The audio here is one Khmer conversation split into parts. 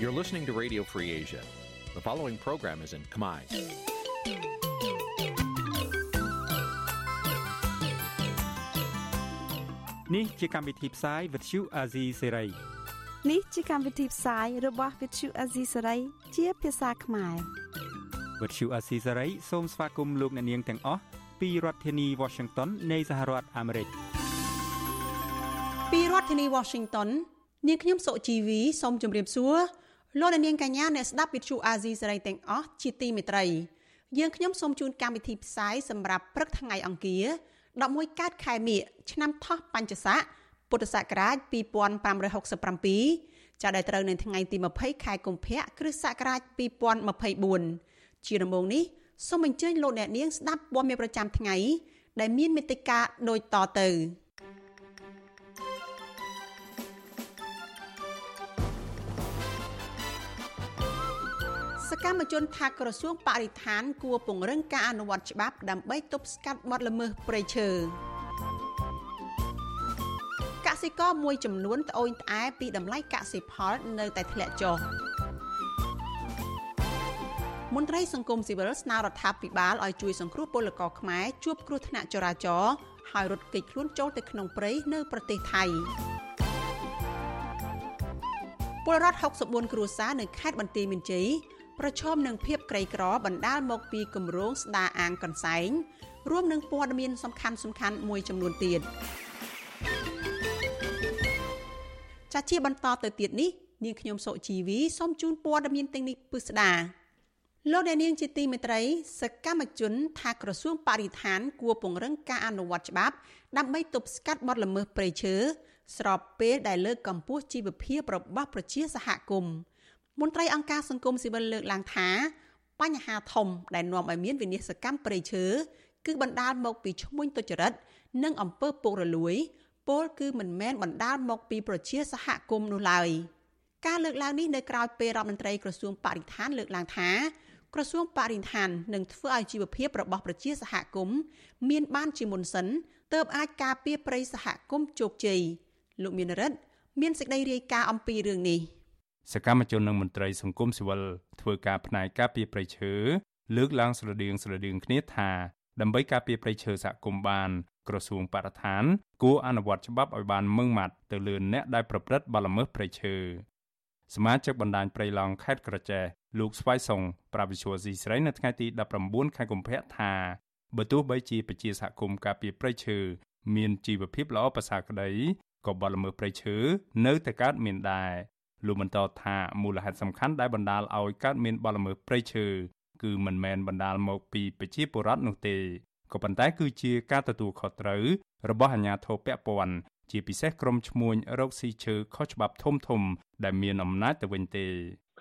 You're listening to Radio Free Asia. The following program is in Khmer. Nǐ ជាកម្មវិធីផ្សាយ Vuthu Azizi Serai នេះជាកម្មវិធីផ្សាយរបស់ Vuthu Azizi Serai ជាភាសាខ្មែរ Vuthu Azizi Serai សូមស្វាគមន៍លោកអ្នកនាងទាំងអស់ពីរដ្ឋធានី Washington នៃសហរដ្ឋអាមេរិក។ពីរដ្ឋធានី Washington នាងខ្ញុំសុជីវីសូមជម្រាបសួរ លោកនាងកញ្ញាអ្នកស្ដាប់វិទ្យុអាស៊ីសេរីទាំងអស់ជាទីមេត្រីយើងខ្ញុំសូមជូនកម្មវិធីផ្សាយសម្រាប់ព្រឹកថ្ងៃអង្គារ11កើតខែមិញឆ្នាំថោះបัญចស័កពុទ្ធសករាជ2567ចាប់ដែលត្រូវនៅថ្ងៃទី20ខែកុម្ភៈគ្រិស្តសករាជ2024ជាដំបូងនេះសូមអញ្ជើញលោកអ្នកនាងស្ដាប់ព័ត៌មានប្រចាំថ្ងៃដែលមានមេត្តាដូចតទៅ សកម្មជនថាក្រសួងបរិស្ថាន គួរពង្រឹងការអនុវត្តច្បាប់ដើម្បីទប់ស្កាត់បទល្មើសព្រៃឈើកសិករមួយចំនួនត្អូញត្អែពីតម្លៃកសិផលនៅតែធ្លាក់ចុះមន្ត្រីសង្គមស៊ីវិលស្នើរដ្ឋាភិបាលឲ្យជួយសង្គ្រោះពលករខ្មែរជួបគ្រោះថ្នាក់ចរាចរណ៍ហើយរត់គេចខ្លួនចូលទៅក្នុងព្រៃនៅប្រទេសថៃពលរដ្ឋ64គ្រួសារនៅខេត្តបន្ទាយមានជ័យ ប្រឈមនឹងភាពក្រីក្របណ្ដាលមកពីគម្រោងស្ដារអាងកន្សែងរួមនឹងព័ត៌មានសំខាន់សំខាន់មួយចំនួនទៀតចាជាបន្តទៅទៀតនេះនាងខ្ញុំសុជីវីសូមជូនព័ត៌មានទាំងនេះពិស្ដាលោកអ្នកនាងជាទីមេត្រីសកម្មជន ថាក្រសួងបរិស្ថាន គួរពង្រឹងការអនុវត្តច្បាប់ ដើម្បីទប់ស្កាត់បទល្មើសព្រៃឈើស្របពេលដែលលើកកម្ពស់ជីវភាពរបស់ប្រជាសហគមន៍ មន្ត្រីអង្គការសង្គមស៊ីវិលលើកឡើងថាបញ្ហាធំដែលនាំឲ្យមានវិនាសកម្មព្រៃឈើគឺបណ្ដាលមកពីឈ្មួញទុច្ចរិត និងអំពើពុករលួយពលគឺមិនមែនបណ្ដាលមកពីប្រជាសហគមន៍នោះឡើយការលើកឡើងនេះនៅក្រៅពេលរដ្ឋមន្ត្រីក្រសួងបរិស្ថានលើកឡើងថាក្រសួងបរិស្ថាននឹងធ្វើឲ្យជីវភាពរបស់ប្រជាសហគមន៍មានបានជាមុនសិនទើបអាចការពារព្រៃសហគមន៍ជោគជ័យលោកមានរិទ្ធមានសេចក្តីរាយការណ៍អំពីរឿងនេះ។ សកម្មជននិងមន្ត្រីសង្គមស៊ីវិលធ្វើការផ្នែកការពារព្រៃឈើលើកឡើងស្រដៀងស្រដៀងគ្នាថាដើម្បីការពារព្រៃឈើសហគមន៍បានក្រសួងបរិស្ថានគួរអនុវត្តច្បាប់ឲ្យបានម៉ឺងម៉ាត់ទៅលើអ្នកដែលប្រព្រឹត្តបទល្មើសព្រៃឈើសមាជិកបណ្ដាញព្រៃឡង់ខេត្តក្រចេះលោកស្វាយសុងប្រាវិសុវស៊ីស្រីនៅថ្ងៃទី19ខែកុម្ភៈថាបើទោះបីជាប្រជាសហគមន៍ការពារព្រៃឈើមានជីវភាពល្អប្រសើរក្តីក៏បទល្មើសព្រៃឈើនៅតែកើតមានដែរ លោកបន្តថាមូលហេតុសំខាន់ដែលបណ្ដាលឲ្យកើតមានបទល្មើសព្រៃឈើគឺមិនមែនបណ្ដាលមកពីប្រជាពលរដ្ឋនោះទេក៏ប៉ុន្តែគឺជាការទទួលខុសត្រូវរបស់អាជ្ញាធរពាក់ព័ន្ធជាពិសេសក្រុមឈ្មួញរកស៊ីឈើខុសច្បាប់ធំធំ ដែលមានអំណាចទៅវិញទេ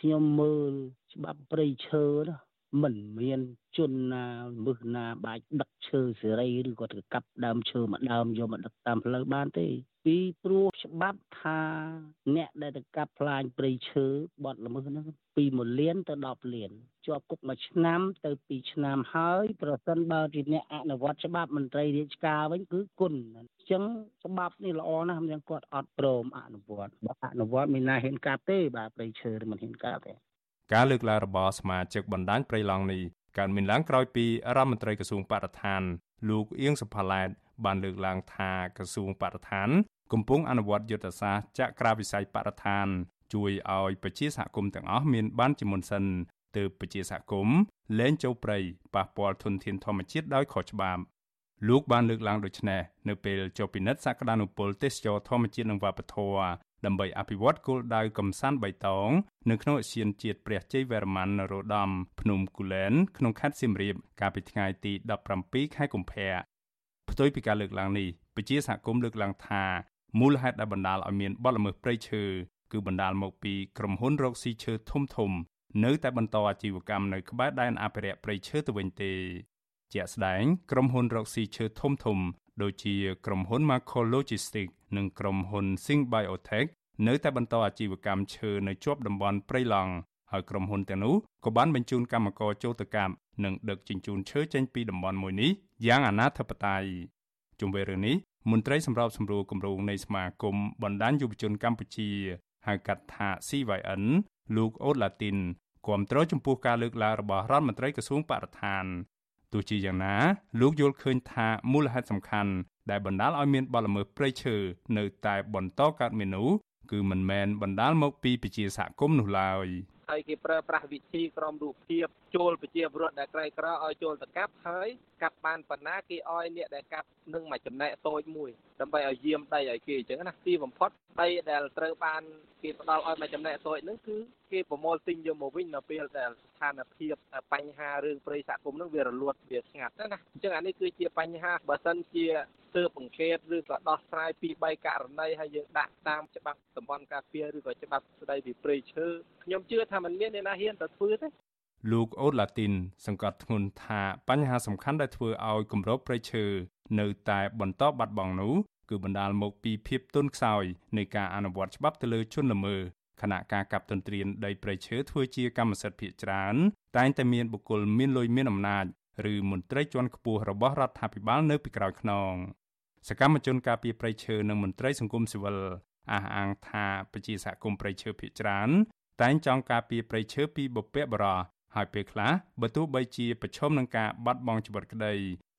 ខ្ញុំមើលច្បាប់ព្រៃឈើណា មិនមានជនណាមឹសណាបាច់ដឹកឈើសេរីឬក៏ទៅកាប់ដើមឈើមួយដើមយកមកដឹកតាមផ្លូវបានទេពីព្រោះច្បាប់ថាអ្នកដែលទៅកាប់ផ្លាញព្រៃឈើបទល្មើសហ្នឹងពី1លានទៅ10លានជាប់គុកមួយឆ្នាំទៅ2ឆ្នាំហើយប្រសិនបើជាអ្នកអនុវត្តច្បាប់មន្ត្រីរាជការវិញគឺគុណអញ្ចឹងច្បាប់នេះល្អណាស់មិនគាត់អត់ព្រមអនុវត្តបើអនុវត្តមានណាហ៊ានកាប់ទេបាទព្រៃឈើមិនហ៊ានកាប់ទេ ការលើកឡើងរបស់សមាជិកបណ្ដាញព្រៃឡង់នេះកើតមានឡើងក្រោយពីរដ្ឋមន្ត្រីក្រសួងបរិស្ថាន លោកអៀងសុផាឡែតបានលើកឡើងថាក្រសួងបរិស្ថាន កំពុងអនុវត្តយុទ្ធសាស្ត្រចក្រាវិស័យបរិស្ថាន ជួយឲ្យប្រជាសហគមន៍ទាំងអស់មានបានជាមុនសិនទើបប្រជាសហគមន៍លែងចូលព្រៃប៉ះពាល់ធនធានធម្មជាតិដោយខុសច្បាប់លោកបានលើកឡើងដូចនេះនៅពេលចុះពិនិត្យសក្តានុពលទេសចរធម្មជាតិនិងវប្បធម៌ ដើម្បីអភិវឌ្ឍគោលដៅកំសាន្តបៃតងនៅក្នុងឧទ្យានជាតិព្រះជ័យវរ្ម័ននរោត្តមភ្នំគូលែនក្នុងខេត្តសៀមរាបកាលពីថ្ងៃទី17ខែកុម្ភៈផ្ទុយពីការលើកឡើងនេះពជាសហគមន៍លើកឡើងថាមូលហេតុដែលបណ្ដាលឲ្យមានបទល្មើសព្រៃឈើគឺបណ្ដាលមកពីក្រុមហ៊ុនរកស៊ីឈើធំធំ នៅតែបន្តអាជីវកម្មនៅក្បែរដែនអភិរក្សព្រៃឈើទៅវិញទេជាក់ស្ដែងក្រុមហ៊ុនរកស៊ីឈើធំធំ ដូចជាក្រុមហ៊ុន Macro Logistics និងក្រុមហ៊ុន Sing Biotech នៅតែបន្តអាជីវកម្មឈើនៅជាប់តំបន់ព្រៃឡង់ហើយក្រុមហ៊ុនទាំងនោះក៏បានបញ្ជូនកម្មករចូលទៅកាប់និងដឹកជញ្ជូនឈើចេញពីតំបន់មួយនេះយ៉ាងអនាធិបតេយ្យជុំវិញរឿងនេះមន្ត្រីសម្របសម្រួលគម្រោងនៃសមាគមបណ្ដាញយុវជនកម្ពុជាហៅកាត់ថា CYN លោកអូតឡាទីនគាំទ្រចំពោះការលើកឡើងរបស់រដ្ឋមន្ត្រីក្រសួងបរិស្ថានទោះ ជាយ៉ាងណាលោកយល់ឃើញថាមូលហេតុសំខាន់ដែលបណ្ដាលឲ្យមានបទល្មើសព្រៃឈើនៅតែបន្តកើតមាននោះគឺមិនមែនបណ្ដាលមកពីពជាសហគមន៍នោះឡើយ ហើយគេប្រើប្រាស់វិធីក្រមរូបភាពចូលប្រជាពលរដ្ឋដែលក្រីក្រឲ្យចូលទៅកាប់ហើយកាប់បានប៉ុណ្ណាគេឲ្យអ្នកដែលកាប់នឹងមួយចំណែកតូចមួយដើម្បីឲ្យយាមដីឲ្យគេអញ្ចឹងណាទីបំផុតដីដែលត្រូវបានគេផ្ដល់ឲ្យមួយចំណែកតូចហ្នឹងគឺគេប្រមូលទិញយកមកវិញនៅពេលដែលស្ថានភាពបញ្ហារឿងព្រៃសហគមន៍ហ្នឹងវារលត់វាស្ងាត់ណាអញ្ចឹងអានេះគឺជាបញ្ហាបើសិនជា ទើបអង្កេតឬក៏ដោះស្រាយពី3ករណីហើយយើងដាក់តាមច្បាប់តំបន់ការពារឬក៏ច្បាប់ស្តីពីព្រៃឈើខ្ញុំជឿថាมันមានអ្នកណាហ៊ានទៅធ្វើទេលោកអូឡាទីន សង្កត់ធ្ងន់ថាបញ្ហាសំខាន់ដែលធ្វើឲ្យគម្របព្រៃឈើនៅតែបន្តបាត់បង់នោះគឺបណ្ដាលមកពីភាពទន់ខ្សោយនៃការអនុវត្តច្បាប់ទៅលើជនល្មើសខណៈការកាប់ទន្ទ្រានដីព្រៃឈើធ្វើជាកម្មសិទ្ធិភាគច្រើន តែងតែមានបុគ្គលមានលុយមានអំណាចឬមន្ត្រីជាន់ខ្ពស់របស់រដ្ឋាភិបាលនៅពីក្រោយខ្នង សកម្មជនការពារព្រៃឈើនិងមន្ត្រីសង្គមស៊ីវិលអះអាងថាប្រជាសហគមន៍ព្រៃឈើភាគច្រើន តែងចង់ការពារព្រៃឈើពីបុព្វបុរសហើយពេលខ្លះបើទោះបីជាប្រឈមនឹងការបាត់បង់ជីវិតក្តី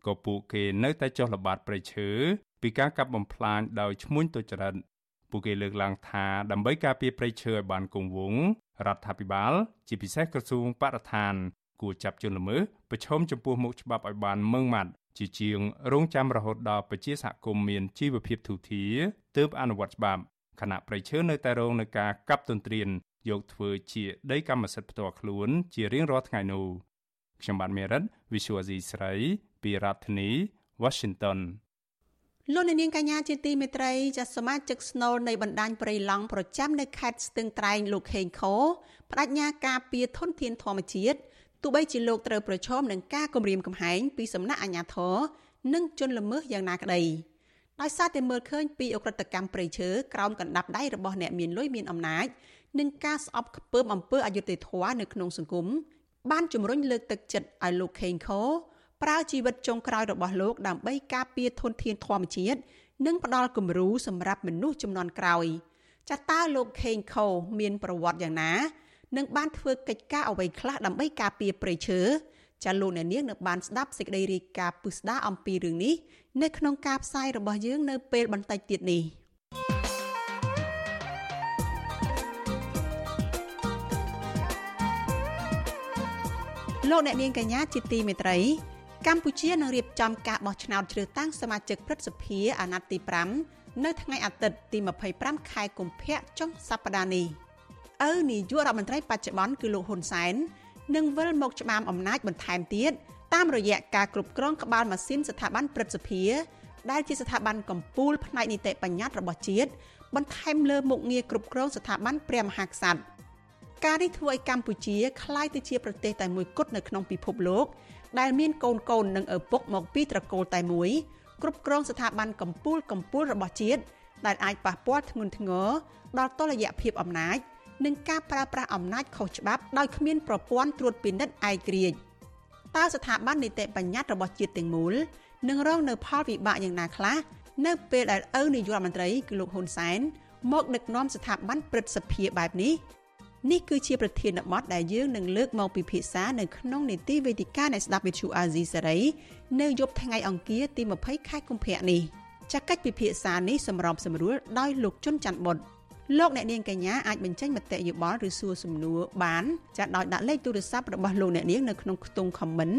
ក៏ពួកគេនៅតែចុះល្បាតព្រៃឈើពីការកាប់បំផ្លាញដោយឈ្មួញទុច្ចរិតពួកគេលើកឡើងថាដើម្បីការពារព្រៃឈើឲ្យបានគង់វង្សរដ្ឋាភិបាល ជាពិសេសក្រសួងបរិស្ថានគួរចាប់ជនល្មើសប្រឈមចំពោះមុខច្បាប់ឲ្យបានម៉ឺងម៉ាត់ ជាជាងរងចាំរហូតដល់ប្រជាសហគមន៍មានជីវភាពធូរធារទើបអនុវត្តច្បាប់ខណៈប្រៃឈើនៅតែរងនឹងការកាប់ទន្ទ្រានយកធ្វើជាដីកម្មសិទ្ធិផ្ទាល់ខ្លួន ជារៀងរាល់ថ្ងៃនោះខ្ញុំបាទមេរិត Visual C ស្រីពីរដ្ឋធានី Washington លោកនាងកញ្ញាជាទីមេត្រីចាសសមាជិកស្នូលនៃបណ្ដាញព្រៃឡង់ប្រចាំនៅខេត្តស្ទឹងត្រែងលោកខេងខបដិញ្ញាការពីធនធានធម្មជាតិ ទោះបីជាលោកត្រូវប្រឈមនឹងការគំរាមកំហែងពីសំណាក់អាជ្ញាធរនិងជនល្មើសយ៉ាងណាក្តីដោយសារតែមើលឃើញពីអក្រិតកម្មព្រៃឈើក្រោមកណ្ដាប់ដៃរបស់អ្នកមានលុយមានអំណាចនិងការស្អប់ខ្ពើមអំពើអយុត្តិធម៌នៅក្នុងសង្គមបានជំរុញលើកទឹកចិត្តឲ្យលោកខេងខប្រើជីវិតចុងក្រោយរបស់លោកដើម្បីការពារធនធានធម្មជាតិនិងផ្ដល់គំរូសម្រាប់មនុស្សចំនួនក្រោយចាតើលោកខេងខមានប្រវត្តិយ៉ាងណា និងបានធ្វើកិច្ចការអ្វីខ្លះដើម្បីការពារព្រៃឈើចាលោកអ្នកនាងនៅបានស្ដាប់សេចក្តីរាយការណ៍ពិស្ដារអំពីរឿងនេះនៅក្នុងការផ្សាយរបស់យើងនៅពេលបន្តិចទៀតនេះលោកអ្នកនាងកញ្ញាជាទីមេត្រីកម្ពុជានឹងរៀបចំការបោះឆ្នោតជ្រើសតាំងសមាជិកព្រឹទ្ធសភាអាណត្តិទី5នៅថ្ងៃអាទិត្យទី25ខែកុម្ភៈចុងសប្តាហ៍នេះ ឪនាយករដ្ឋមន្ត្រីបច្ចុប្បន្នគឺលោកហ៊ុនសែននឹងវិលមកច្បាមអំណាចបន្ថែមទៀតតាមរយៈការគ្រប់គ្រងក្បាលម៉ាស៊ីនស្ថាប័នព្រឹទ្ធសភាដែលជាស្ថាប័នកម្ពុជាផ្នែកនីតិបញ្ញត្តិរបស់ជាតិបន្ថែមលើមុខងារគ្រប់គ្រងស្ថាប័នព្រះមហាក្សត្រការនេះធ្វើឲ្យកម្ពុជាคล้ายទៅជាប្រទេសតែមួយគត់នៅក្នុងពិភពលោកដែលមានកូនកូននិងឪពុកមកពីត្រកូលតែមួយគ្រប់គ្រងស្ថាប័នកម្ពុជាកម្ពុជារបស់ជាតិដែលអាចប៉ះពាល់ធ្ងន់ធ្ងរដល់តុល្យភាពអំណាច និងការប្រើប្រាស់អំណាចខុសច្បាប់ដោយគ្មានប្រព័ន្ធត្រួតពិនិត្យឯករាជ្យតើស្ថាប័ននីតិបញ្ញត្តិរបស់ជាតិទាំងមូលនឹងរងនៅផលវិបាកយ៉ាងណាខ្លះនៅពេលដែលឪនាយករដ្ឋមន្ត្រីគឺលោកហ៊ុនសែនមកដឹកនាំស្ថាប័នព្រឹទ្ធសភាបែបនេះនេះគឺជាប្រធានបទដែលយើងនឹងលើកមកពិភាក្សានៅក្នុងនីតិវេទិកានៃស្ដាប់វិទ្យុអាស៊ីសេរីនៅយប់ថ្ងៃអង្គារទី20ខែកុម្ភៈនេះចាក់កិច្ចពិភាក្សានេះសម្របសម្រួលដោយលោកជុនច័ន្ទបុត លោកអ្នកនាងកញ្ញាអាចបញ្ចេញមតិយោបល់ឬសួរសំណួរបានចាដោយដាក់លេខទូរស័ព្ទរបស់លោកអ្នកនាងនៅក្នុងខ្ទង់ comment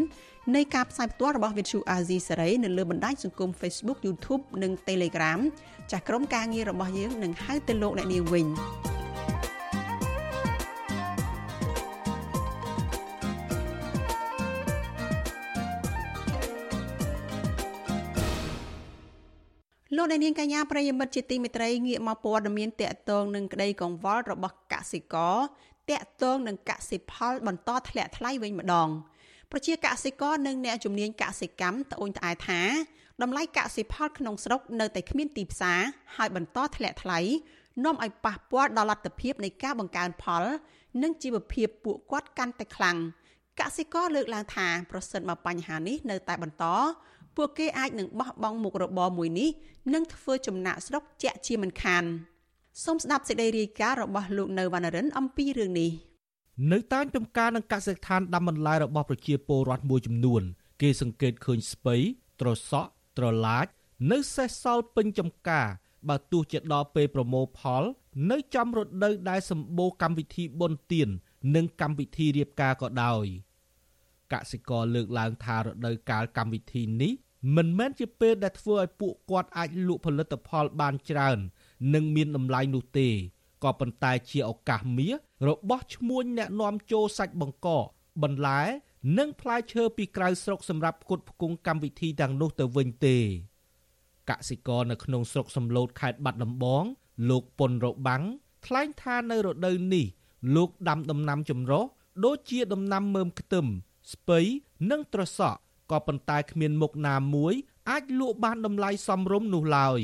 នៃការផ្សាយផ្ទាល់របស់ Vithu Azizi Saray នៅលើបណ្ដាញសង្គម Facebook YouTube និង Telegram ចាស់ក្រុមការងាររបស់យើងនឹងហៅទៅលោកអ្នកនាងវិញ លោកអ្នកនាងកញ្ញាប្រិយមិត្តជាទីមេត្រីងាកមកព័ត៌មានតកតងនឹងក្តីកង្វល់របស់កសិករតកតងនឹងកសិផលបន្តធ្លាក់ថ្លៃវិញម្ដងប្រជាកសិករនិងអ្នកជំនាញកសិកម្មត្អូញត្អែថាតម្លៃកសិផលក្នុងស្រុកនៅតែគ្មានទីផ្សារហើយបន្តធ្លាក់ថ្លៃនាំឲ្យប៉ះពាល់ដល់លទ្ធភាពនៃការបង្កើនផល និងជីវភាពពួកគាត់កាន់តែខ្លាំងកសិករលើកឡើងថាប្រសិនបើបញ្ហានេះនៅតែបន្ត ពួកគេអាចនឹងបោះបង់មុខរបរមួយនេះនិងធ្វើចំណាក់ស្រុកជាក់ជាមិនខានសូមស្ដាប់សេចក្តីរាយការណ៍របស់លោកនៅវណ្ណរិនអំពីរឿងនេះនៅតាមចំការនឹងកសិដ្ឋានដាំបន្លែរបស់ប្រជាពលរដ្ឋមួយចំនួន គេសង្កេតឃើញស្ពៃត្រសក់ត្រឡាច នៅសេសសល់ពេញចំការបើទោះជាដល់ពេលប្រមូលផល នៅចំរដូវដែលសម្បូរកម្មវិធីបុណ្យទាន និងកម្មវិធីរៀបការក៏ដោយកសិករលើកឡើងថារដូវកាលកម្មវិធីនេះ មិនមែនជាពេលដែលធ្វើឲ្យពួកគាត់អាចលក់ផលិតផលបានច្រើន និងមានតម្លៃនោះទេក៏ប៉ុន្តែជាឱកាសមាសរបស់ឈ្មួញអ្នកនាំចូលសាច់បង្កកបន្លែនិងផ្លែឈើពីក្រៅស្រុកសម្រាប់ផ្គត់ផ្គង់កម្មវិធីទាំងនោះទៅវិញទេកសិករនៅក្នុងស្រុកសំឡូតខេត្តបាត់ដំបង លោកពុនរបាំងថ្លែងថានៅរដូវនេះ លោកដាំដំណាំចម្រុះដូចជាដំណាំមើមខ្ទឹមស្ពៃនិងត្រសក់ ក៏ប៉ុន្តែគ្មានមុខណាមួយអាចលក់បានតម្លៃសមរម្យនោះឡើយ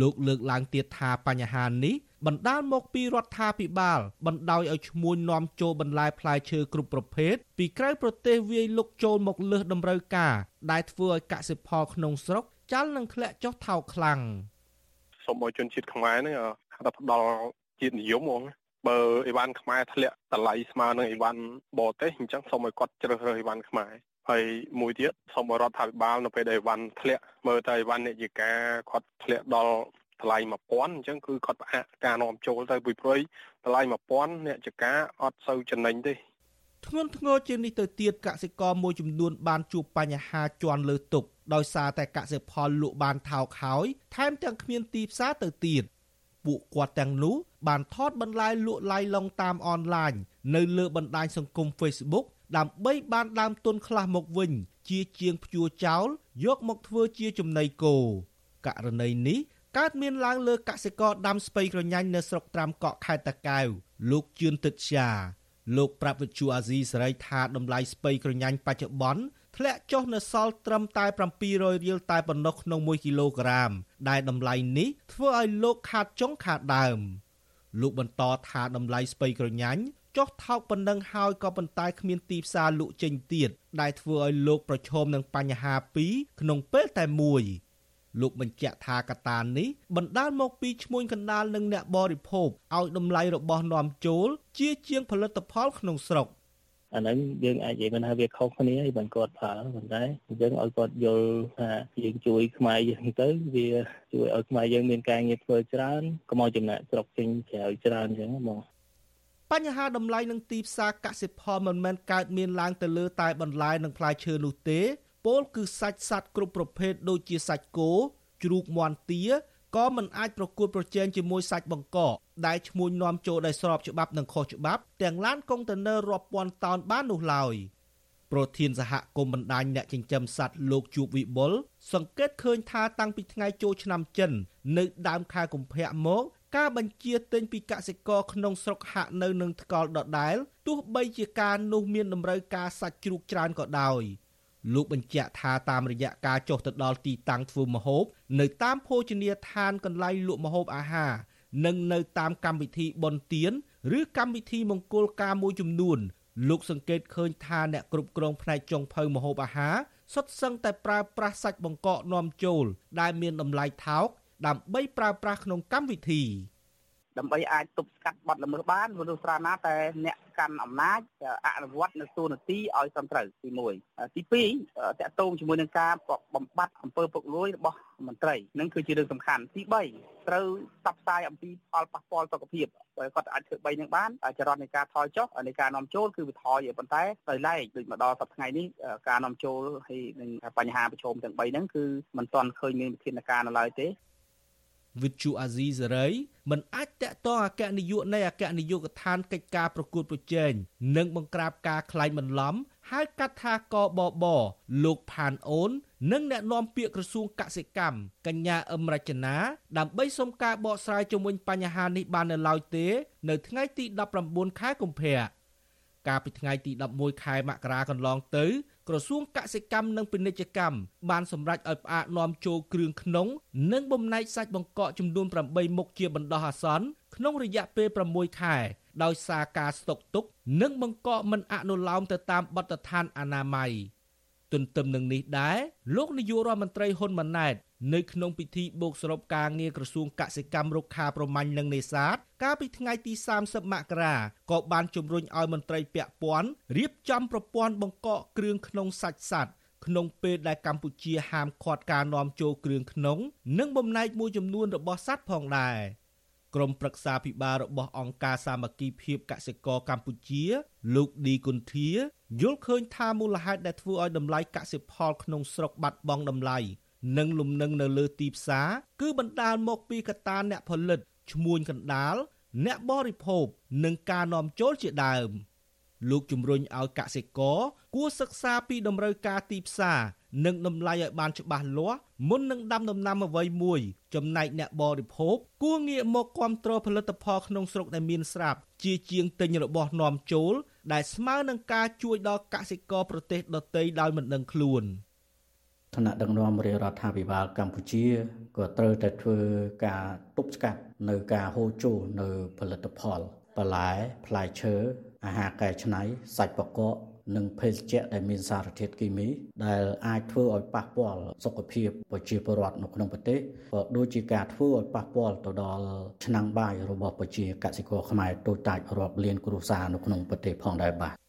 លោកលើកឡើងទៀតថាបញ្ហានេះបណ្ដាលមកពីរដ្ឋាភិបាល បណ្ដោយឲ្យឈ្មួញនាំចូលបន្លែផ្លែឈើគ្រប់ប្រភេទពីក្រៅប្រទេសវាយលុកចូលមកលើសតម្រូវការដែលធ្វើឲ្យកសិផលក្នុងស្រុកចាល់នឹងធ្លាក់ចុះថោកខ្លាំងសូមឲ្យជនជាតិខ្មែរនេះហៅថាផ្ដល់ជាតិនិយមហ្មងបើអីវ៉ាន់ខ្មែរធ្លាក់តម្លៃស្មើនឹងអីវ៉ាន់បរទេសអញ្ចឹងសូមឲ្យគាត់ជ្រើសរើសអីវ៉ាន់ខ្មែរ ហើយមួយទៀតសូមរដ្ឋាភិបាលនៅពេលដែលអីវ៉ាន់ធ្លាក់មើលទៅអីវ៉ាន់អ្នកយិកាគាត់ធ្លាក់ដល់តម្លៃ1000អញ្ចឹងគឺគាត់ផ្អាកការនាំចូលទៅពីព្រោះតម្លៃ1000អ្នកចកាអត់សូវចំណេញទេធ្ងន់ធ្ងរជាងនេះទៅទៀតកសិករមួយចំនួនបានជួបបញ្ហាជន់លើទុកដោយសារតែកសិផលលក់បានថោកហើយថែមទាំងគ្មានទីផ្សារទៅទៀតពួកគាត់ទាំងនោះបានថតបន្លែលក់ឡាយឡុងតាមអនឡាញនៅលើបណ្ដាញសង្គម Facebook ដើម្បីបានដើមទុនខ្លះមកវិញ ជាជាងភ្ជួរចោលយកមកធ្វើជាចំណីគោករណីនេះកើតមានឡើងលើកសិករដាំស្ពៃក្រញាញ់នៅស្រុកត្រាំកក់ខេត្តតាកែវលោកជឿនទឹកជាលោកប្រាប់វិទ្យុអាស៊ីសេរីថាតម្លៃស្ពៃក្រញាញ់បច្ចុប្បន្នធ្លាក់ចុះនៅសល់ត្រឹមតែ700រៀលតែប៉ុណ្ណោះក្នុង1គីឡូក្រាម ដែលតម្លៃនេះធ្វើឲ្យលោកខាតចុងខាតដើម លោកបន្តថាតម្លៃស្ពៃក្រញាញ់ ចុះថោកប៉ុណ្ណឹងហើយក៏ប៉ុន្តែគ្មានទីផ្សារលក់ចេញទៀតដែលធ្វើឲ្យលោកប្រឈមនឹងបញ្ហាពីរក្នុងពេលតែមួយលោកបញ្ជាក់ថាកត្តានេះបណ្ដាលមកពីឈ្មួញកណ្ដាលនិងអ្នកបរិភោគឲ្យតម្លៃរបស់នាំចូល ជាជាងផលិតផលក្នុងស្រុកអាហ្នឹងយើងអាចនិយាយមិនថាវាខុសគ្នាឯងគាត់ប្រើប៉ុន្តែយើងឲ្យគាត់យល់ថាយើងជួយខ្មែរយើងទៅវាជួយឲ្យខ្មែរយើងមានការងារធ្វើច្រើនកុំឲ្យចំណាក់ស្រុកចេញក្រៅច្រើនអញ្ចឹងបង បញ្ហាតម្លៃនឹងទីផ្សារកសិផលមិនមែនកើតមានឡើងទៅលើតែបន្លែនិងផ្លែឈើនោះទេពោលគឺសាច់សត្វគ្រប់ប្រភេទដូចជាសាច់គោជ្រូកមាន់ទាក៏មិនអាចប្រកួតប្រជែងជាមួយសាច់បង្កកដែលឈ្មួញនាំចូលដោយស្របច្បាប់និងខុសច្បាប់ទាំងឡានកុងតឺន័ររាប់ពាន់តោនបាននោះឡើយប្រធានសហគមន៍បណ្ដាញអ្នកចិញ្ចឹមសត្វលោកជួបវិបុលសង្កេតឃើញថាតាំងពីថ្ងៃចូលឆ្នាំចិន នៅដើមខែកុម្ភៈមក ការបញ្ជាទិញពីកសិករក្នុងស្រុកហាក់នៅនឹងថ្កល់ដដែលទោះបីជាការនោះមានតម្រូវការសាច់ជ្រូកច្រើនក៏ដោយលោកបញ្ជាក់ថាតាមរយៈការចុះទៅដល់ទីតាំងធ្វើម្ហូបនៅតាមភោជនីយដ្ឋានកន្លែងលក់ម្ហូបអាហារនិងនៅតាមកម្មវិធីបុណ្យទានឬកម្មវិធីមង្គលការមួយចំនួនលោកសង្កេតឃើញថាអ្នកគ្រប់គ្រងផ្នែកចុងភៅម្ហូបអាហារសុទ្ធសឹងតែប្រើប្រាស់សាច់បង្កកនាំចូលដែលមានតម្លៃថោក ដើម្បីប្រើប្រាស់ក្នុងកម្មវិធីដើម្បីអាចទប់ស្កាត់បទល្មើសបានមនុស្សស្រាណាតែអ្នកកាន់អំណាចអនុវត្តនៅទូនាទីឲ្យត្រឹមត្រូវទី1ទី2តកតងជាមួយនឹងការបំបត្តិអំពើពុករលួយរបស់មន្ត្រីនឹងគឺជារឿងសំខាន់ទី3ត្រូវផ្សព្វផ្សាយអំពីផលប៉ះពាល់សុខភាពបើគាត់អាចធ្វើ3នឹងបានចរន្តនៃការថយចុះនៃការនាំចូលគឺវាថយប៉ុន្តែដោយឡែកដូចមកដល់សប្តាហ៍ថ្ងៃនេះការនាំចូលហើយនឹងបញ្ហាប្រឈមទាំង3ហ្នឹងគឺមិនទាន់ឃើញមានវិធានការនៅឡើយទេ វិទ្យុអាស៊ីសេរីមិនអាចតាក់ទងអគ្គនាយកនៃអគ្គនាយកដ្ឋានកិច្ចការប្រកួតប្រជែងនិងបង្ក្រាបការក្លែងបន្លំហៅកាត់ថាកបបលោកផានអូន និងអ្នកនាំពាក្យក្រសួងកសិកម្មកញ្ញាអឹមរចនាដើម្បីសុំការបកស្រាយជុំវិញបញ្ហានេះបាននៅឡើយទេ នៅថ្ងៃទី19ខែកុម្ភៈកាលពីថ្ងៃទី11ខែមករាកន្លងទៅ ក្រសួងកសិកម្មនិងពាណិជ្ជកម្មបានសម្រេចឲ្យផ្អាកនាំចូលគ្រឿងក្នុង និងបំណែកសាច់បង្កកចំនួន8មុខជាបណ្ដោះអាសន្នក្នុងរយៈពេល6ខែដោយសារការស្តុកទុក និងបង្កកមិនអនុលោមទៅតាមបទដ្ឋានអនាម័យទន្ទឹមនឹងនេះដែរលោកនាយករដ្ឋមន្ត្រីហ៊ុនម៉ាណែត នៅក្នុងពិធីបូកសរុបការងារក្រសួងកសិកម្មរុក្ខាប្រមាញ់និងនេសាទកាលពីថ្ងៃទី30មករាក៏បានជំរុញឲ្យមន្ត្រីពាក់ព័ន្ធរៀបចំប្រព័ន្ធបង្កកគ្រឿងក្នុងសាច់សត្វក្នុងពេលដែលកម្ពុជាហាមឃាត់ការនាំចូលគ្រឿងក្នុង និងបំណែកមួយចំនួនរបស់សត្វផងដែរក្រុមប្រឹក្សាភិបាលរបស់អង្គការសាមគ្គីភាពកសិករកម្ពុជា លោកឌីគុន្ធាយល់ឃើញថាមូលហេតុដែលធ្វើឲ្យតម្លៃកសិផលក្នុងស្រុកបាត់បង់តម្លៃ និងលំនឹងនៅលើទីផ្សារគឺបណ្ដាលមកពីកត្តាអ្នកផលិតឈ្មួញកណ្ដាលអ្នកបរិភោគនិងការនាំចូលជាដើម។លោកជំរុញឲ្យកសិករគួរសិក្សាពីតម្រូវការទីផ្សារនិងតម្លៃឲ្យបានច្បាស់លាស់មុននឹងដាំដំណាំអ្វីមួយ ចំណែកអ្នកបរិភោគគួរងាកមកគ្រប់គ្រងផលិតផលក្នុងស្រុកដែលមានស្រាប់ជាជាងទិញរបស់នាំចូល ដែលស្មើនឹងការជួយដល់កសិករប្រទេសដទៃដោយមិនដឹងខ្លួន ឋានៈដឹកនាំរាជរដ្ឋាភិបាលកម្ពុជាក៏ត្រូវតែធ្វើការទប់ស្កាត់នៅការហូរចូលនៅផលិតផលបន្លែផ្លែឈើអាហារកែច្នៃសាច់បកកនិងភេសជ្ជៈដែលមានសារធាតុគីមី ដែលអាចធ្វើឲ្យប៉ះពាល់សុខភាពប្រជាពលរដ្ឋនៅក្នុងប្រទេសក៏ដូចជាការធ្វើឲ្យប៉ះពាល់ទៅដល់ឆ្នាំងបាយរបស់ប្រជាកសិករខ្មែរទូតាច់រាប់លានគ្រួសារនៅក្នុងប្រទេសផងដែរបាទ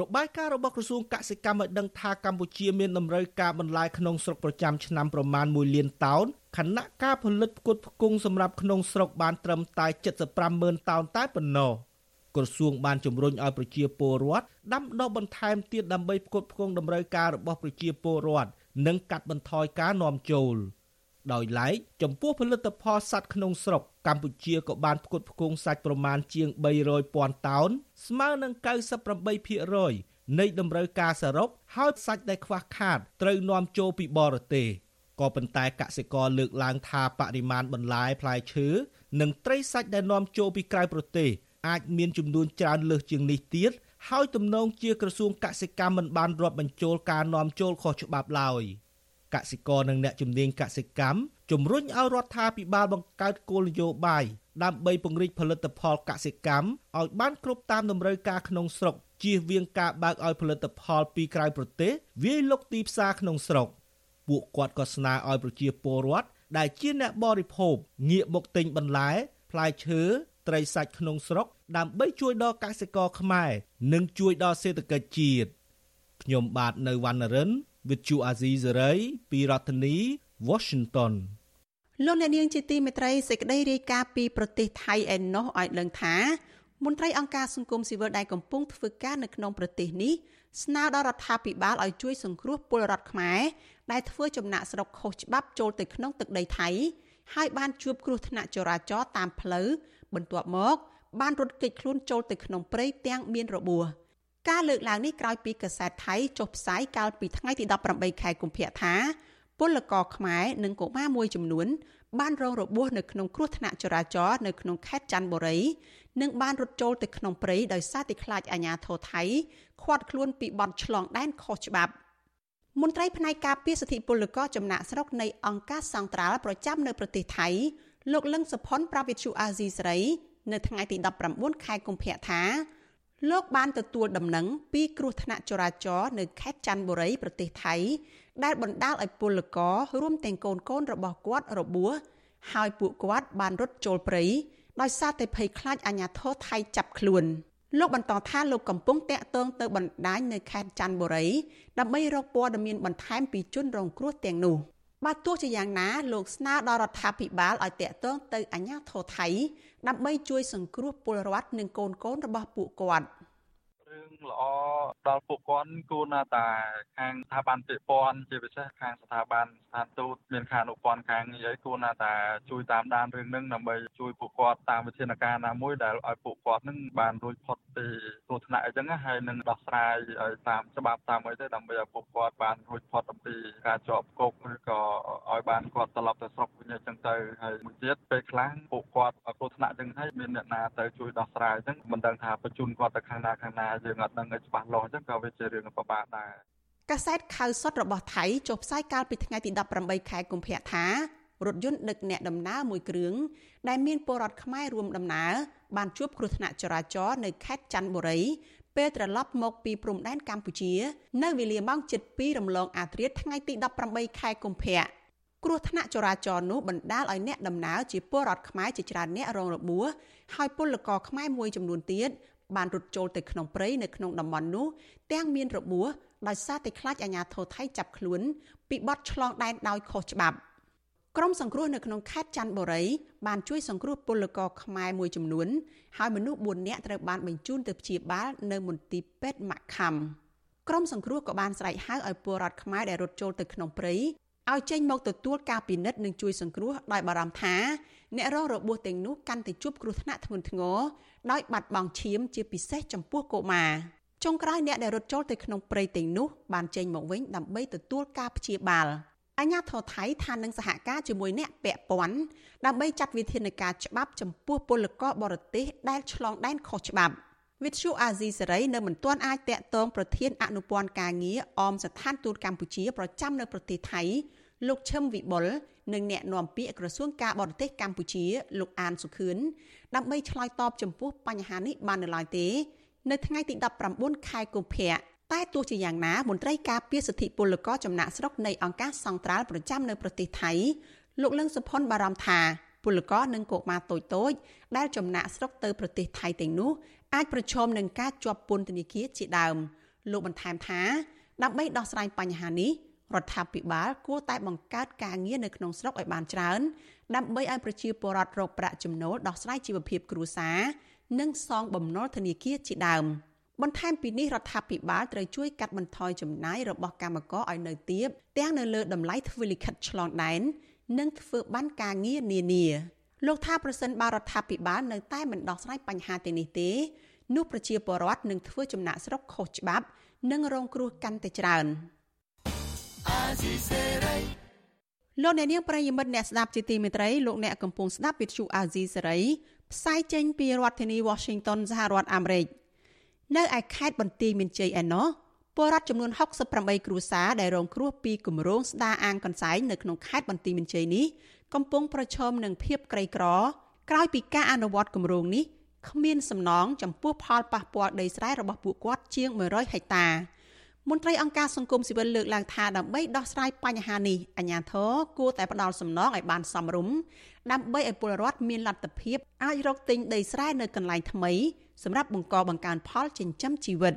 របាយការណ៍របស់ក្រសួងកសិកម្មឲ្យដឹងថាកម្ពុជាមានតម្រូវការបន្លែក្នុងស្រុកប្រចាំឆ្នាំប្រមាណ1លានតោនខណៈការផលិតផ្គត់ផ្គង់សម្រាប់ក្នុងស្រុកបានត្រឹមតែ75ម៉ឺនតោនតែប៉ុណ្ណោះក្រសួងបានជំរុញឲ្យប្រជាពលរដ្ឋដាំដុះបន្ថែមទៀតដើម្បីផ្គត់ផ្គង់តម្រូវការរបស់ប្រជាពលរដ្ឋនិងកាត់បន្ថយការនាំចូល ដោយឡែកចំពោះផលិតផលសត្វក្នុងស្រុកកម្ពុជាក៏បានផ្គត់ផ្គង់សាច់ប្រមាណជាង300,000តោនស្មើនឹង98%នៃតម្រូវការសរុបហើយសាច់ដែលខ្វះខាតត្រូវនាំចូលពីបរទេសក៏ប៉ុន្តែកសិករលើកឡើងថាបរិមាណបន្លែផ្លែឈើនិងត្រីសាច់ដែលនាំចូលពីក្រៅប្រទេសអាចមានចំនួនច្រើនលើសជាងនេះទៀតហើយទំនងជាក្រសួងកសិកម្មមិនបានរាប់បញ្ចូលការនាំចូលខុសច្បាប់ឡើយ កសិករនិងអ្នកជំនាញកសិកម្មជំរុញឲ្យរដ្ឋាភិបាលបង្កើតគោលនយោបាយដើម្បីពង្រីកផលិតផលកសិកម្មឲ្យបានគ្រប់តាមតម្រូវការក្នុងស្រុកជៀសវាងការបើកឲ្យផលិតផលពីក្រៅប្រទេសវាយលុកទីផ្សារក្នុងស្រុកពួកគាត់ក៏ស្នើឲ្យប្រជាពលរដ្ឋដែលជាអ្នកបរិភោគងាកមកទិញបន្លែ ផ្លែឈើត្រីសាច់ក្នុងស្រុក ដើម្បីជួយដល់កសិករខ្មែរនិងជួយដល់សេដ្ឋកិច្ចជាតិខ្ញុំបាទនៅវណ្ណរិន With Chu Azizi Saray ពីរដ្ឋធានី Washington លោកអ្នកនាងជាទីមេត្រីសេចក្តីរាយការណ៍ពីប្រទេសថៃឯណោះឲ្យដឹងថាមន្ត្រីអង្គការសង្គមស៊ីវិលដែលកំពុងធ្វើការនៅក្នុងប្រទេសនេះស្នើដល់រដ្ឋាភិបាលឲ្យជួយសង្គ្រោះពលរដ្ឋខ្មែរដែលធ្វើចំណាក់ស្រុកខុសច្បាប់ចូលទៅក្នុងទឹកដីថៃហើយបានជួបគ្រោះថ្នាក់ចរាចរណ៍តាមផ្លូវបន្ទាប់មកបានរត់គេចខ្លួនចូលទៅក្នុងព្រៃទាំងមានរបួស ការលើកឡើងនេះក្រោយពីកាសែតថៃចុះផ្សាយកាលពីថ្ងៃទី18ខែកុម្ភៈថាពលករខ្មែរនិងកុមារមួយចំនួន បានរងរបួសនៅក្នុងគ្រោះថ្នាក់ចរាចរណ៍នៅក្នុងខេត្តច័ន្ទបុរីនិងបានរត់ចូលទៅក្នុងព្រៃដោយសារតែខ្លាចអាជ្ញាធរថៃឃាត់ខ្លួនពីបទឆ្លងដែនខុសច្បាប់មន្ត្រីផ្នែកការពារសិទ្ធិពលករចំណាក់ស្រុកនៃអង្គការសង្ត្រាល់ប្រចាំនៅប្រទេសថៃលោកលឹងសុផុនប្រាវិទ្យុអាស៊ីសេរី នៅថ្ងៃទី19ខែកុម្ភៈថា លោកបានទទួលដំណឹងពីគ្រោះថ្នាក់ចរាចរណ៍នៅខេត្តច័ន្ទបុរីប្រទេសថៃ ដែលបណ្ដាលឲ្យពលកររួមទាំងកូនកូនរបស់គាត់របួសហើយពួកគាត់បានរត់ចូលព្រៃដោយសារតែភ័យខ្លាចអាជ្ញាធរថៃចាប់ខ្លួនលោកបន្តថាលោកកំពុងតាក់ទងទៅបណ្ដាញនៅខេត្តច័ន្ទបុរីដើម្បីរកព័ត៌មានបន្ថែមពីជនរងគ្រោះទាំងនោះ។បើទោះជាយ៉ាងណាលោកស្នើដល់រដ្ឋាភិបាលឲ្យតាក់ទងទៅអាជ្ញាធរថៃ ដើម្បីជួយសង្គ្រោះពលរដ្ឋនិងកូនកូនរបស់ពួកគាត់។រឿង ល្អដល់ពួកគាត់គួរណាតាខាងស្ថាប័នពាក់ព័ន្ធជាពិសេសខាងស្ថាប័នស្ថានទូតមានខាងអនុព័ន្ធខាងនេះហើយគួរណាតាជួយតាមដានរឿងហ្នឹងដើម្បីជួយពួកគាត់តាមវិធានការណាមួយដែលឲ្យពួកគាត់ហ្នឹងបានរួចផុតពីគ្រោះថ្នាក់អញ្ចឹងហើយនឹងដោះស្រាយឲ្យតាមច្បាប់តាមអីទៅដើម្បីឲ្យពួកគាត់បានរួចផុតអំពីការជាប់គុកឬក៏ឲ្យបានគាត់ត្រឡប់ទៅស្រុកវិញអញ្ចឹងទៅហើយមួយទៀតពេលខ្លះពួកគាត់គ្រោះថ្នាក់អញ្ចឹងហើយមានអ្នកណាទៅជួយដោះស្រាយអញ្ចឹងមិនដឹងថាបញ្ជូនគាត់ទៅខាងណាខាងណាយើងអត់ដឹងឲ្យច្បាស់លាស់អញ្ចឹងក៏វាជារឿងពិបាកដែរកាសែតខៅសុតរបស់ថៃចុះផ្សាយកាលពីថ្ងៃទី18ខែកុម្ភៈថារថយន្តដឹកអ្នកដំណើរមួយគ្រឿងដែលមានពលរដ្ឋខ្មែររួមដំណើរបានជួបគ្រោះថ្នាក់ចរាចរណ៍នៅខេត្តច័ន្ទបុរីពេលត្រឡប់មកពីព្រំដែនកម្ពុជា នៅវេលាម៉ោង7:02រំលងអាធ្រាត្រថ្ងៃទី18ខែកុម្ភៈគ្រោះថ្នាក់ចរាចរណ៍នោះបណ្ដាលឲ្យអ្នកដំណើរជាពលរដ្ឋខ្មែរជាច្រើនអ្នករងរបួសហើយពលករខ្មែរមួយចំនួនទៀត បានរត់ចូលទៅក្នុងព្រៃនៅក្នុងតំបន់នោះទាំងមានរបួសដោយសារតែខ្លាចអាជ្ញាធរថៃចាប់ខ្លួនពីបទឆ្លងដែនដោយខុសច្បាប់ក្រុមសង្គ្រោះនៅក្នុងខេត្តច័ន្ទបុរីបានជួយសង្គ្រោះពលករខ្មែរមួយចំនួនហើយមនុស្ស4នាក់ត្រូវបានបញ្ជូនទៅព្យាបាលនៅមន្ទីរពេទ្យម៉ាក់ខំក្រុមសង្គ្រោះក៏បានស្រែកហៅឲ្យពលរដ្ឋខ្មែរដែលរត់ចូលទៅក្នុងព្រៃឲ្យចេញមកទទួលការពិនិត្យនិងជួយសង្គ្រោះដោយបារម្ភថា អ្នករងរបួសទាំងនោះកាន់តែជួបគ្រោះថ្នាក់ធ្ងន់ធ្ងរដោយបាត់បង់ឈាមជាពិសេសចំពោះកុមារចុងក្រោយអ្នកដែលរត់ចូលទៅក្នុងព្រៃទាំងនោះបានចេញមកវិញដើម្បីទទួលការព្យាបាលអញ្ញាធរថៃថានឹងសហការជាមួយអ្នកពាក់ព័ន្ធដើម្បីចាត់វិធានការច្បាប់ចំពោះពលករបរទេសដែលឆ្លងដែនខុសច្បាប់វិទ្យុអាស៊ីសេរីនៅមិនទាន់អាចតាក់ទងប្រធានអនុព័ន្ធការងារអមស្ថានទូតកម្ពុជាប្រចាំនៅប្រទេសថៃ លោកឈឹមវិបុលនិងអ្នកនាំពាក្យក្រសួងការបរទេសកម្ពុជា លោកអានសុខឿនដើម្បីឆ្លើយតបចំពោះបញ្ហានេះបាននៅឡើយទេ នៅថ្ងៃទី19ខែកុម្ភៈតែទោះជាយ៉ាងណាមន្ត្រីការពារសិទ្ធិពលករចំណាក់ស្រុកនៃអង្គការសង្ត្រាល់ប្រចាំនៅប្រទេសថៃលោកលឹងសុផុនបារម្ភថាពលករនិងកុមារតូចតូចដែលចំណាក់ស្រុកទៅប្រទេសថៃទាំងនោះអាចប្រឈមនឹងការជាប់ពន្ធនាគារជាដើមលោកបន្ថែមថាដើម្បីដោះស្រាយបញ្ហានេះ រដ្ឋាភិបាលគួរតែបង្កើតការងារនៅក្នុងស្រុកឲ្យបានច្រើនដើម្បីឲ្យប្រជាពលរដ្ឋរកប្រាក់ចំណូលដោះស្រាយជីវភាពគ្រួសារនិងសងបំណុលធនាគារជាដើមបន្ថែមពីនេះរដ្ឋាភិបាលត្រូវជួយកាត់បន្ថយចំណាយរបស់កម្មករឲ្យនៅទាបទាំងនៅលើតម្លៃធ្វើលិខិតឆ្លងដែននិងធ្វើបានការងារនានាលោកថាប្រសិនបើរដ្ឋាភិបាលនៅតែមិនដោះស្រាយបញ្ហាទាំងនេះទេនោះប្រជាពលរដ្ឋនឹងធ្វើចំណាក់ស្រុកខុសច្បាប់ និងរងគ្រោះកាន់តែច្រើន លោកអ្នកនាងប្រិយមិត្តអ្នកស្ដាប់ជាទីមេត្រីលោកអ្នកកំពុងស្ដាប់វិទ្យុអាស៊ីសេរីផ្សាយចេញពីរដ្ឋធានី Washington សហរដ្ឋអាមេរិកនៅឯខេត្តបន្ទាយមានជ័យឯណោះពលរដ្ឋចំនួន68គ្រួសារដែលរងគ្រោះពីគម្រោងស្ដារអាងកន្សែងនៅក្នុងខេត្តបន្ទាយមានជ័យនេះកំពុងប្រឈមនឹងភាពក្រីក្រក្រោយពីការអនុវត្តគម្រោងនេះគ្មានសំណងចំពោះផលប៉ះពាល់ដីស្រែរបស់ពួកគាត់ជាង100ហិកតា មន្ត្រីអង្គការសង្គមស៊ីវិលលើកឡើងថាដើម្បីដោះស្រាយបញ្ហានេះអាជ្ញាធរគួរតែផ្ដល់សំណងឲ្យបានសមរម្យដើម្បីឲ្យពលរដ្ឋមានលទ្ធភាពអាចរកទិញដីស្រែនៅកន្លែងថ្មីសម្រាប់បង្កបង្កើនផលចិញ្ចឹមជីវិត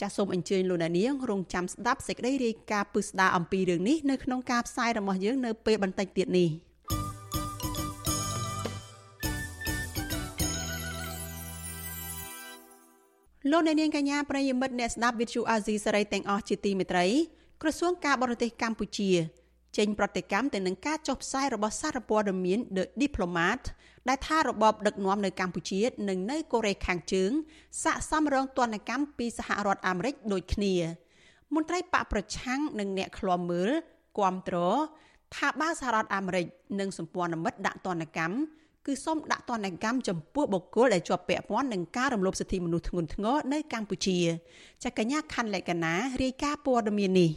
ចាសសូមអញ្ជើញលោកអ្នកនាងរងចាំស្ដាប់សេចក្តីរាយការណ៍ពឹស្ដារអំពីរឿងនេះនៅក្នុងការផ្សាយរបស់យើងនៅពេលបន្តិចទៀតនេះ។ លោកអ្នកនាងកញ្ញាប្រិយមិត្តអ្នកស្ដាប់វិទ្យុអាស៊ីសេរីទាំងអស់ជាទីមេត្រីក្រសួងការបរទេសកម្ពុជាចេញប្រតិកម្មទៅនឹងការចុះផ្សាយរបស់សារព័ត៌មាន The Diplomat ដែលថារបបដឹកនាំនៅកម្ពុជា និងនៅកូរ៉េខាងជើងស័កសមរងទណ្ឌកម្មពីសហរដ្ឋអាមេរិកដូចគ្នា មន្ត្រីបកប្រឆាំងនិងអ្នកឃ្លាំមើលគាំទ្រថាបើសហរដ្ឋអាមេរិកនិងសម្ព័ន្ធមិត្តដាក់ទណ្ឌកម្ម គឺសូមដាក់ទណ្ឌកម្មចំពោះបុគ្គលដែលជាប់ពាក់ព័ន្ធនឹងការរំលោភសិទ្ធិមនុស្សធ្ងន់ធ្ងរនៅកម្ពុជាចាកញ្ញាខាន់លក្ខណារាយការណ៍ព័ត៌មាននេះ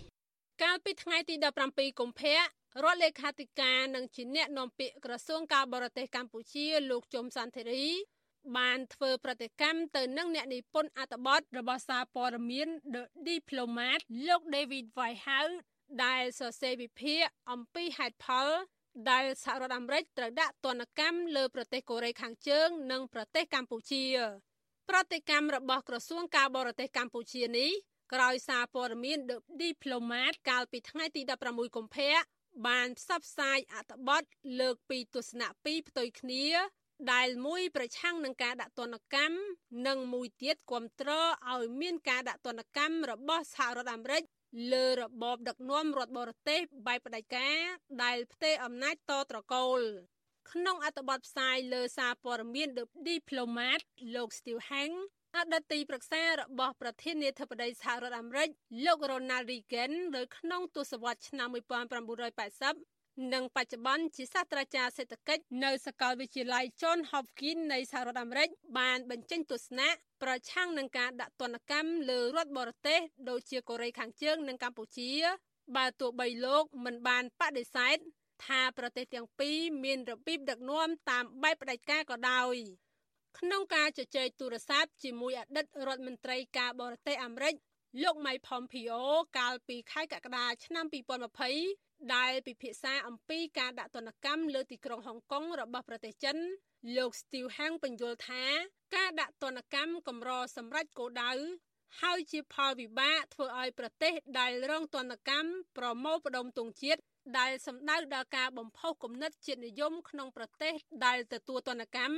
កាលពីថ្ងៃទី17កុម្ភៈរដ្ឋលេខាធិការនិងជាអ្នកនាំពាក្យក្រសួងការបរទេសកម្ពុជាលោកជុំសន្តិរីបានធ្វើប្រតិកម្មទៅនឹងអ្នកនិពន្ធអត្ថបទរបស់សារព័ត៌មាន The Diplomat លោក David Whitehouse ដែលសរសេរវិភាគអំពីហេតុផល ដែលសហរដ្ឋអាមេរិកត្រូវដាក់ទណ្ឌកម្មលើប្រទេសកូរ៉េខាងជើង និងប្រទេសកម្ពុជាប្រតិកម្មរបស់ក្រសួងការបរទេសកម្ពុជានេះក្រោយសារព័ត៌មាន The Diplomat កាលពីថ្ងៃទី16កុម្ភៈបានផ្សព្វផ្សាយអត្ថបទលើកពីទស្សនៈពីរផ្ទុយគ្នា ដែលមួយប្រឆាំងនឹងការដាក់ទណ្ឌកម្មនិងមួយទៀតគ្រប់គ្រងឲ្យមានការដាក់ទណ្ឌកម្មរបស់សហរដ្ឋអាមេរិក លើរបបដឹកនាំរដ្ឋបរទេសបែបផ្ដាច់ការដែលផ្ទេរអំណាចតត្រកូល ក្នុងអត្ថបទផ្សាយលើសារព័ត៌មាន The Diplomat លោក Steve Hang អតីតទីប្រឹក្សារបស់ប្រធានាធិបតីសហរដ្ឋអាមេរិកលោក Ronald Reagan នៅក្នុងទសវត្សរ៍ឆ្នាំ1980 និងបច្ចុប្បន្នជាសាស្ត្រាចារ្យសេដ្ឋកិច្ចនៅសាកលវិទ្យាល័យ John Hopkins នៃសហរដ្ឋអាមេរិកបានបញ្ចេញទស្សនៈប្រឆាំងនឹងការដាក់ទណ្ឌកម្មលើរដ្ឋបរទេសដូចជាកូរ៉េខាងជើងនិងកម្ពុជា បើទោះបីលោកមិនបានបដិសេធថាប្រទេសទាំងពីរមានរបៀបដឹកនាំតាមបែបផ្ដាច់ការក៏ដោយក្នុងការជជែកទូរស័ព្ទជាមួយអតីតរដ្ឋមន្ត្រីការបរទេសអាមេរិកលោក Mike Pompeo កាលពីខែកក្កដាឆ្នាំ2020 ដែលពិភាក្សាអំពីការដាក់ទណ្ឌកម្មលើទីក្រុងហុងកុងរបស់ប្រទេសចិន លោក Steve Hang បញ្យល់ថាការដាក់ទណ្ឌកម្មកម្រសម្រាប់គោលដៅហើយជាផលវិបាកធ្វើឲ្យប្រទេសដែលរងទណ្ឌកម្មប្រមូលផ្ដុំទង់ជាតិដែលសម្ដៅដល់ការបំផុសគំនិតជាតិនិយមក្នុងប្រទេសដែលទទួលទណ្ឌកម្ម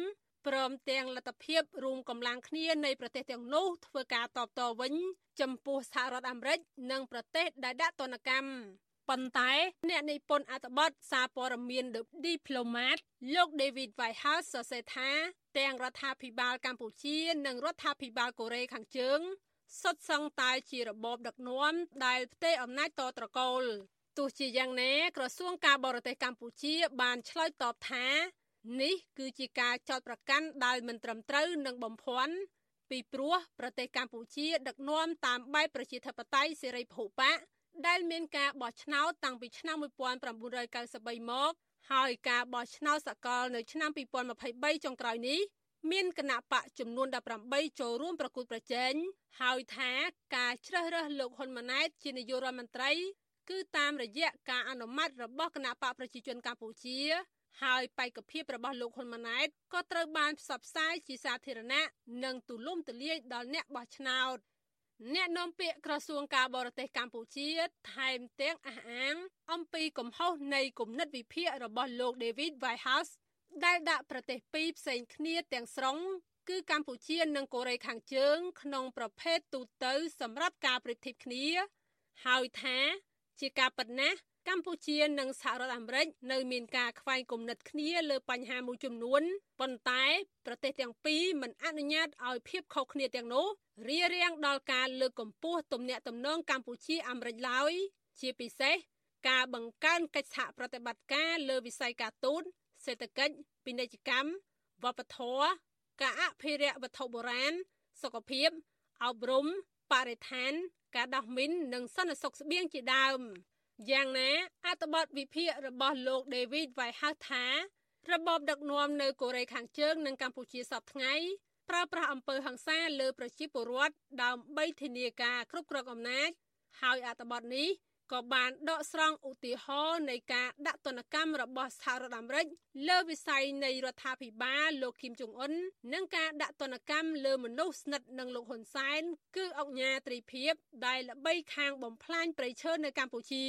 ព្រមទាំងលទ្ធភាពរួមកម្លាំងគ្នានៃប្រទេសទាំងនោះធ្វើការតបតវិញ ចំពោះសហរដ្ឋអាមេរិកនិងប្រទេសដែលដាក់ទណ្ឌកម្ម ប៉ុន្តែអ្នកនិពន្ធអត្ថបទសារព័ត៌មាន The Diplomat លោក David Whitehouse សរសេរថា ទាំងរដ្ឋាភិបាលកម្ពុជា និងរដ្ឋាភិបាលកូរ៉េខាងជើងសុទ្ធសឹងតែជារបបដឹកនាំដែលផ្ទេរអំណាចតត្រកូលទោះជាយ៉ាងណាក្រសួងការបរទេសកម្ពុជា បានឆ្លើយតបថានេះគឺជាការចោទប្រកាន់ដែលមិនត្រឹមត្រូវនិងបំភាន់ពីព្រោះប្រទេសកម្ពុជា ដឹកនាំតាមបែបប្រជាធិបតេយ្យសេរីពហុបក ដែលមានការបោះឆ្នោតតាំងពីឆ្នាំ1993មកហើយការបោះឆ្នោតសកលនៅឆ្នាំ2023ចុងក្រោយនេះមានគណៈបកចំនួន18ចូលរួមប្រគួតប្រជែងហើយថាការជ្រើសរើសលោកហ៊ុនម៉ាណែតជានាយករដ្ឋមន្ត្រី គឺតាមរយៈការអនុម័តរបស់គណៈបកប្រជាជនកម្ពុជា ហើយបេក្ខភាពរបស់លោកហ៊ុនម៉ាណែតក៏ត្រូវបានផ្សព្វផ្សាយជាសាធារណៈនិងទូលំទូលាយដល់អ្នកបោះឆ្នោត អ្នកនាំពាក្យក្រសួងការបរទេសកម្ពុជាថែមទាំងអះអាង អំពីកំហុសនៃគំនិតវិភាគរបស់លោក David Whitehouse ដែលដាក់ប្រទេសពីរផ្សេងគ្នាទាំងស្រុងគឺកម្ពុជានិងកូរ៉េខាងជើង ក្នុងប្រភេទទូទៅសម្រាប់ការប្រៀបធៀបគ្នា ហើយថាជាការពិតណាស់ កម្ពុជានិងសហរដ្ឋអាមេរិកនៅមានការខ្វែងគំនិតគ្នាលើបញ្ហាមួយចំនួនប៉ុន្តែប្រទេសទាំងពីរមិនអនុញ្ញាតឲ្យភាពខុសគ្នាទាំងនោះរារាំងដល់ការលើកកម្ពស់ទំនាក់ទំនងកម្ពុជាអាមេរិកឡើយជាពិសេសការបង្កើនកិច្ចសហប្រតិបត្តិការលើវិស័យការទូតសេដ្ឋកិច្ចពាណិជ្ជកម្មវប្បធម៌ការអភិរក្សវត្ថុបុរាណសុខភាពអប់រំបរិស្ថាន ការដោះមីននិងសន្តិសុខស្បៀងជាដើម យ៉ាងណាអត្ថបទវិភាគរបស់លោក David Whitehouse ថារបបដឹកនាំនៅកូរ៉េខាងជើងនិងកម្ពុជាសពថ្ងៃប្រើប្រាស់អំពើហិង្សាលើប្រជាពលរដ្ឋដើម្បីធានាការគ្រប់គ្រងអំណាចហើយអត្ថបទនេះ ក៏បានដកស្រង់ឧទាហរណ៍នៃការដាក់ទណ្ឌកម្មរបស់សហរដ្ឋអាមេរិកលើវិស័យនៃរដ្ឋាភិបាលលោកគីមចុងអ៊ុននិងការដាក់ទណ្ឌកម្មលើមនុស្សស្និទ្ធនឹងលោកហ៊ុនសែនគឺអង្គញាត្រីភិបដែលល្បីខាងបំផ្លាញប្រៃឈើនៅកម្ពុជា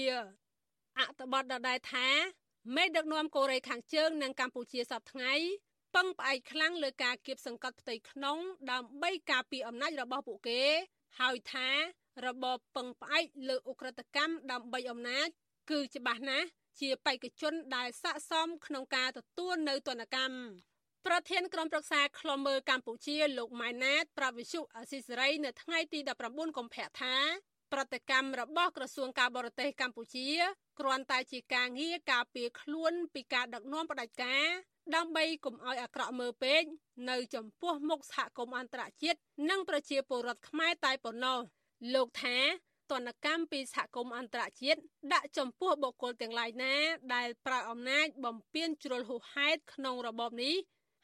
អត្ថបទដដែលថាមេដឹកនាំកូរ៉េខាងជើងនិងកម្ពុជាសពថ្ងៃពឹងផ្អែកខ្លាំងលើការគៀបសង្កត់ផ្ទៃក្នុងដើម្បីការពារអំណាចរបស់ពួកគេ ហើយថា របបពឹងផ្អែកលើអ ுக ្រិតកម្មដើម្បីអំណាចគឺច្បាស់ណាស់ជាបេក្ខជនដែលស័កសមក្នុងការទទួលនៅទណ្ឌកម្មប្រធានក្រុមប្រឹក្សាខ្លមមើលកម្ពុជាលោកម៉ៃណាតប្រវិសុអសិសរីនៅថ្ងៃទី19កុម្ភៈថាប្រតិកម្មរបស់ក្រសួងការបរទេសកម្ពុជាគ្រាន់តែជាការងារការពារខ្លួនពីការដឹកនាំផ្ដាច់ការដើម្បីកុំឲ្យអាក្រក់មើលពេកនៅចំពោះមុខសហគមន៍អន្តរជាតិនិងប្រជាពលរដ្ឋខ្មែរតែប៉ុណ្ណោះ លោកថាទណ្ឌកម្មពីសហគមន៍អន្តរជាតិដាក់ចំពោះបុគ្គលទាំងឡាយណាដែលប្រើអំណាចបំពានជ្រុលហួសហេតុក្នុងរបបនេះ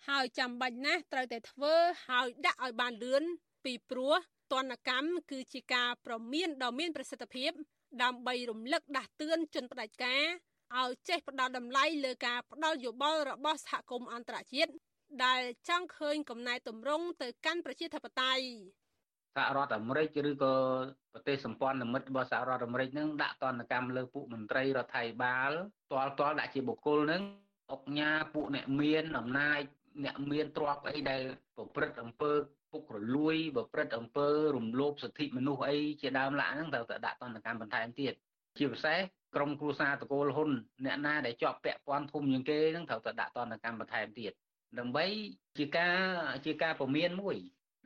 ហើយចាំបាច់ណាស់ត្រូវតែធ្វើហើយដាក់ឲ្យបានលឿនពីព្រោះទណ្ឌកម្មគឺជាការប្រមានដ៏មានប្រសិទ្ធភាព ដើម្បីរំលឹកដាស់តឿនជនផ្ដាច់ការឲ្យចេះផ្ដល់តម្លៃលើការផ្ដល់យោបល់របស់សហគមន៍អន្តរជាតិដែលចង់ឃើញកំណែតម្រង់ទៅកាន់ប្រជាធិបតេយ្យ សហរដ្ឋអាមេរិកឬក៏ប្រទេសសម្ព័ន្ធមិត្តរបស់សហរដ្ឋអាមេរិកនឹងដាក់ទណ្ឌកម្មលើពួកមន្ត្រីរដ្ឋាភិបាលទាល់ទាល់ដាក់ជាបុគ្គលនឹងអុកញ៉ាពួកអ្នកមានអំណាចអ្នកមានទ្រព្យអីដែលប្រព្រឹត្តអំពើពុករលួយប្រព្រឹត្តអំពើរំលោភសិទ្ធិមនុស្សអីជាដើមឡាហ្នឹងត្រូវតែដាក់ទណ្ឌកម្មបន្ថែមទៀតជាពិសេសក្រុមគ្រួសារតកូលហ៊ុនអ្នកណាដែលជាប់ពាក់ព័ន្ធធំជាងគេហ្នឹងត្រូវតែដាក់ទណ្ឌកម្មបន្ថែមទៀតដើម្បីជាការជាការពមៀនមួយ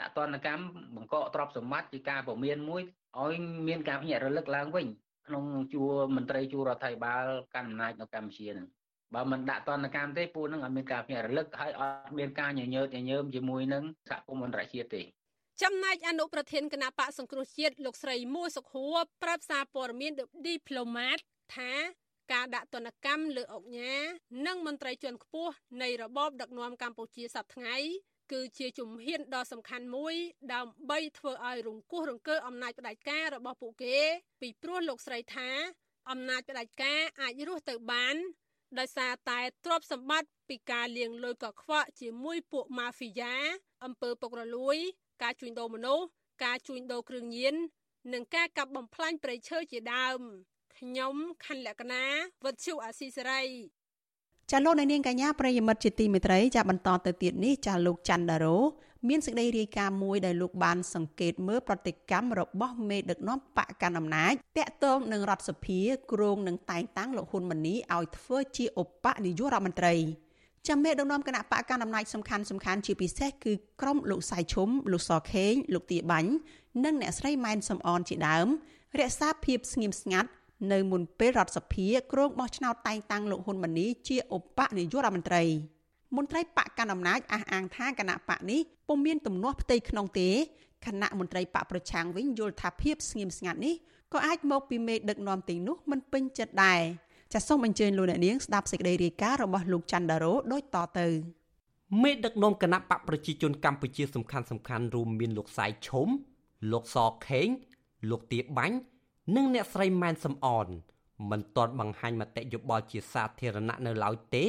ដាក់ទណ្ឌកម្មបង្កកទ្រព្យសម្បត្តិជាការពមៀនមួយឲ្យមានការភ្ញាក់រលឹកឡើងវិញក្នុងជួរមន្ត្រីជួររដ្ឋាភិបាលកាន់អំណាចនៅកម្ពុជាហ្នឹងបើមិនដាក់តនកម្មទេពួកនឹងអត់មានការភ្ញាក់រលឹកហើយអត់មានការញញើតញញើមជាមួយនឹងសហគមន៍អន្តរជាតិទេចំណែកអនុប្រធានគណៈបកសង្គ្រោះជាតិលោកស្រីមួសុខួរប្រាប់សារព័ត៌មាន The Diplomat ថាការដាក់ទណ្ឌកម្មលើអង្គញានិងមន្ត្រីជាន់ខ្ពស់នៃរបបដឹកនាំកម្ពុជាសប្តាហ៍ថ្ងៃ គឺជាជំហានដ៏សំខាន់មួយដើម្បីធ្វើឲ្យរង្គោះរង្គើអំណាចផ្ដាច់ការរបស់ពួកគេ ពីព្រោះលោកស្រីថា អំណាចផ្ដាច់ការអាចរស់ទៅបានដោយសារតែទ្រព្យសម្បត្តិពីការលាងលុយកខ្វក់ជាមួយពួកម៉ាហ្វីយ៉ាអំពើពុករលួយ ការជួញដូរមនុស្សការជួញដូរគ្រឿងញៀននិងការកាប់បំផ្លាញព្រៃឈើជាដើមខ្ញុំខណ្ឌលក្ខណាវុទ្ធុអាស៊ីសេរី ចាលោកនាងកញ្ញាប្រិយមិត្តជាទីមេត្រីចាបន្តទៅទៀតនេះចាលោកច័ន្ទដារ៉ូមានសេចក្តីរាយការណ៍មួយដែលលោកបានសង្កេតមើលប្រតិកម្មរបស់មេដឹកនាំបកកណ្ដាលអំណាចតាក់ទងនឹងរដ្ឋសភាគ្រងនឹងតែងតាំងលោកហ៊ុនម៉ាណីឲ្យធ្វើជាឧបនាយករដ្ឋមន្ត្រីចាំមេដឹកនាំគណៈបកកណ្ដាលអំណាចសំខាន់សំខាន់ជាពិសេសគឺក្រុមលោកសៃឈុំលោកសខេងលោកទាបាញ់និងអ្នកស្រីម៉ែនសំអនជាដើមរក្សាភាពស្ងៀមស្ងាត់ នៅមុនពេលរដ្ឋសភាគ្រងបោះឆ្នោតតែងតាំងលោកហ៊ុនម៉ាណីជាឧបនាយករដ្ឋមន្ត្រីមន្ត្រីបកកណ្ដាលអំណាចអះអាងថាគណៈបកនេះពុំមានទំនាស់ផ្ទៃក្នុងទេគណៈមន្ត្រីបកប្រឆាំងវិញយល់ថាភាពស្ងៀមស្ងាត់នេះក៏អាចមកពីមេដឹកនាំទាំងនោះមិនពេញចិត្តដែរចាសសូមអញ្ជើញលោកអ្នកនាងស្ដាប់សេចក្តីរាយការណ៍របស់លោកច័ន្ទដារ៉ូដូចតទៅមេដឹកនាំគណៈបកប្រជាជនកម្ពុជាសំខាន់សំខាន់រួមមានលោកសាយឈុំលោកសខេងលោកទាបាញ់ និងអ្នកស្រីម៉ែនសំអនមិនទាន់បង្ហាញមតិយោបល់ជាសាធារណៈនៅឡើយទេ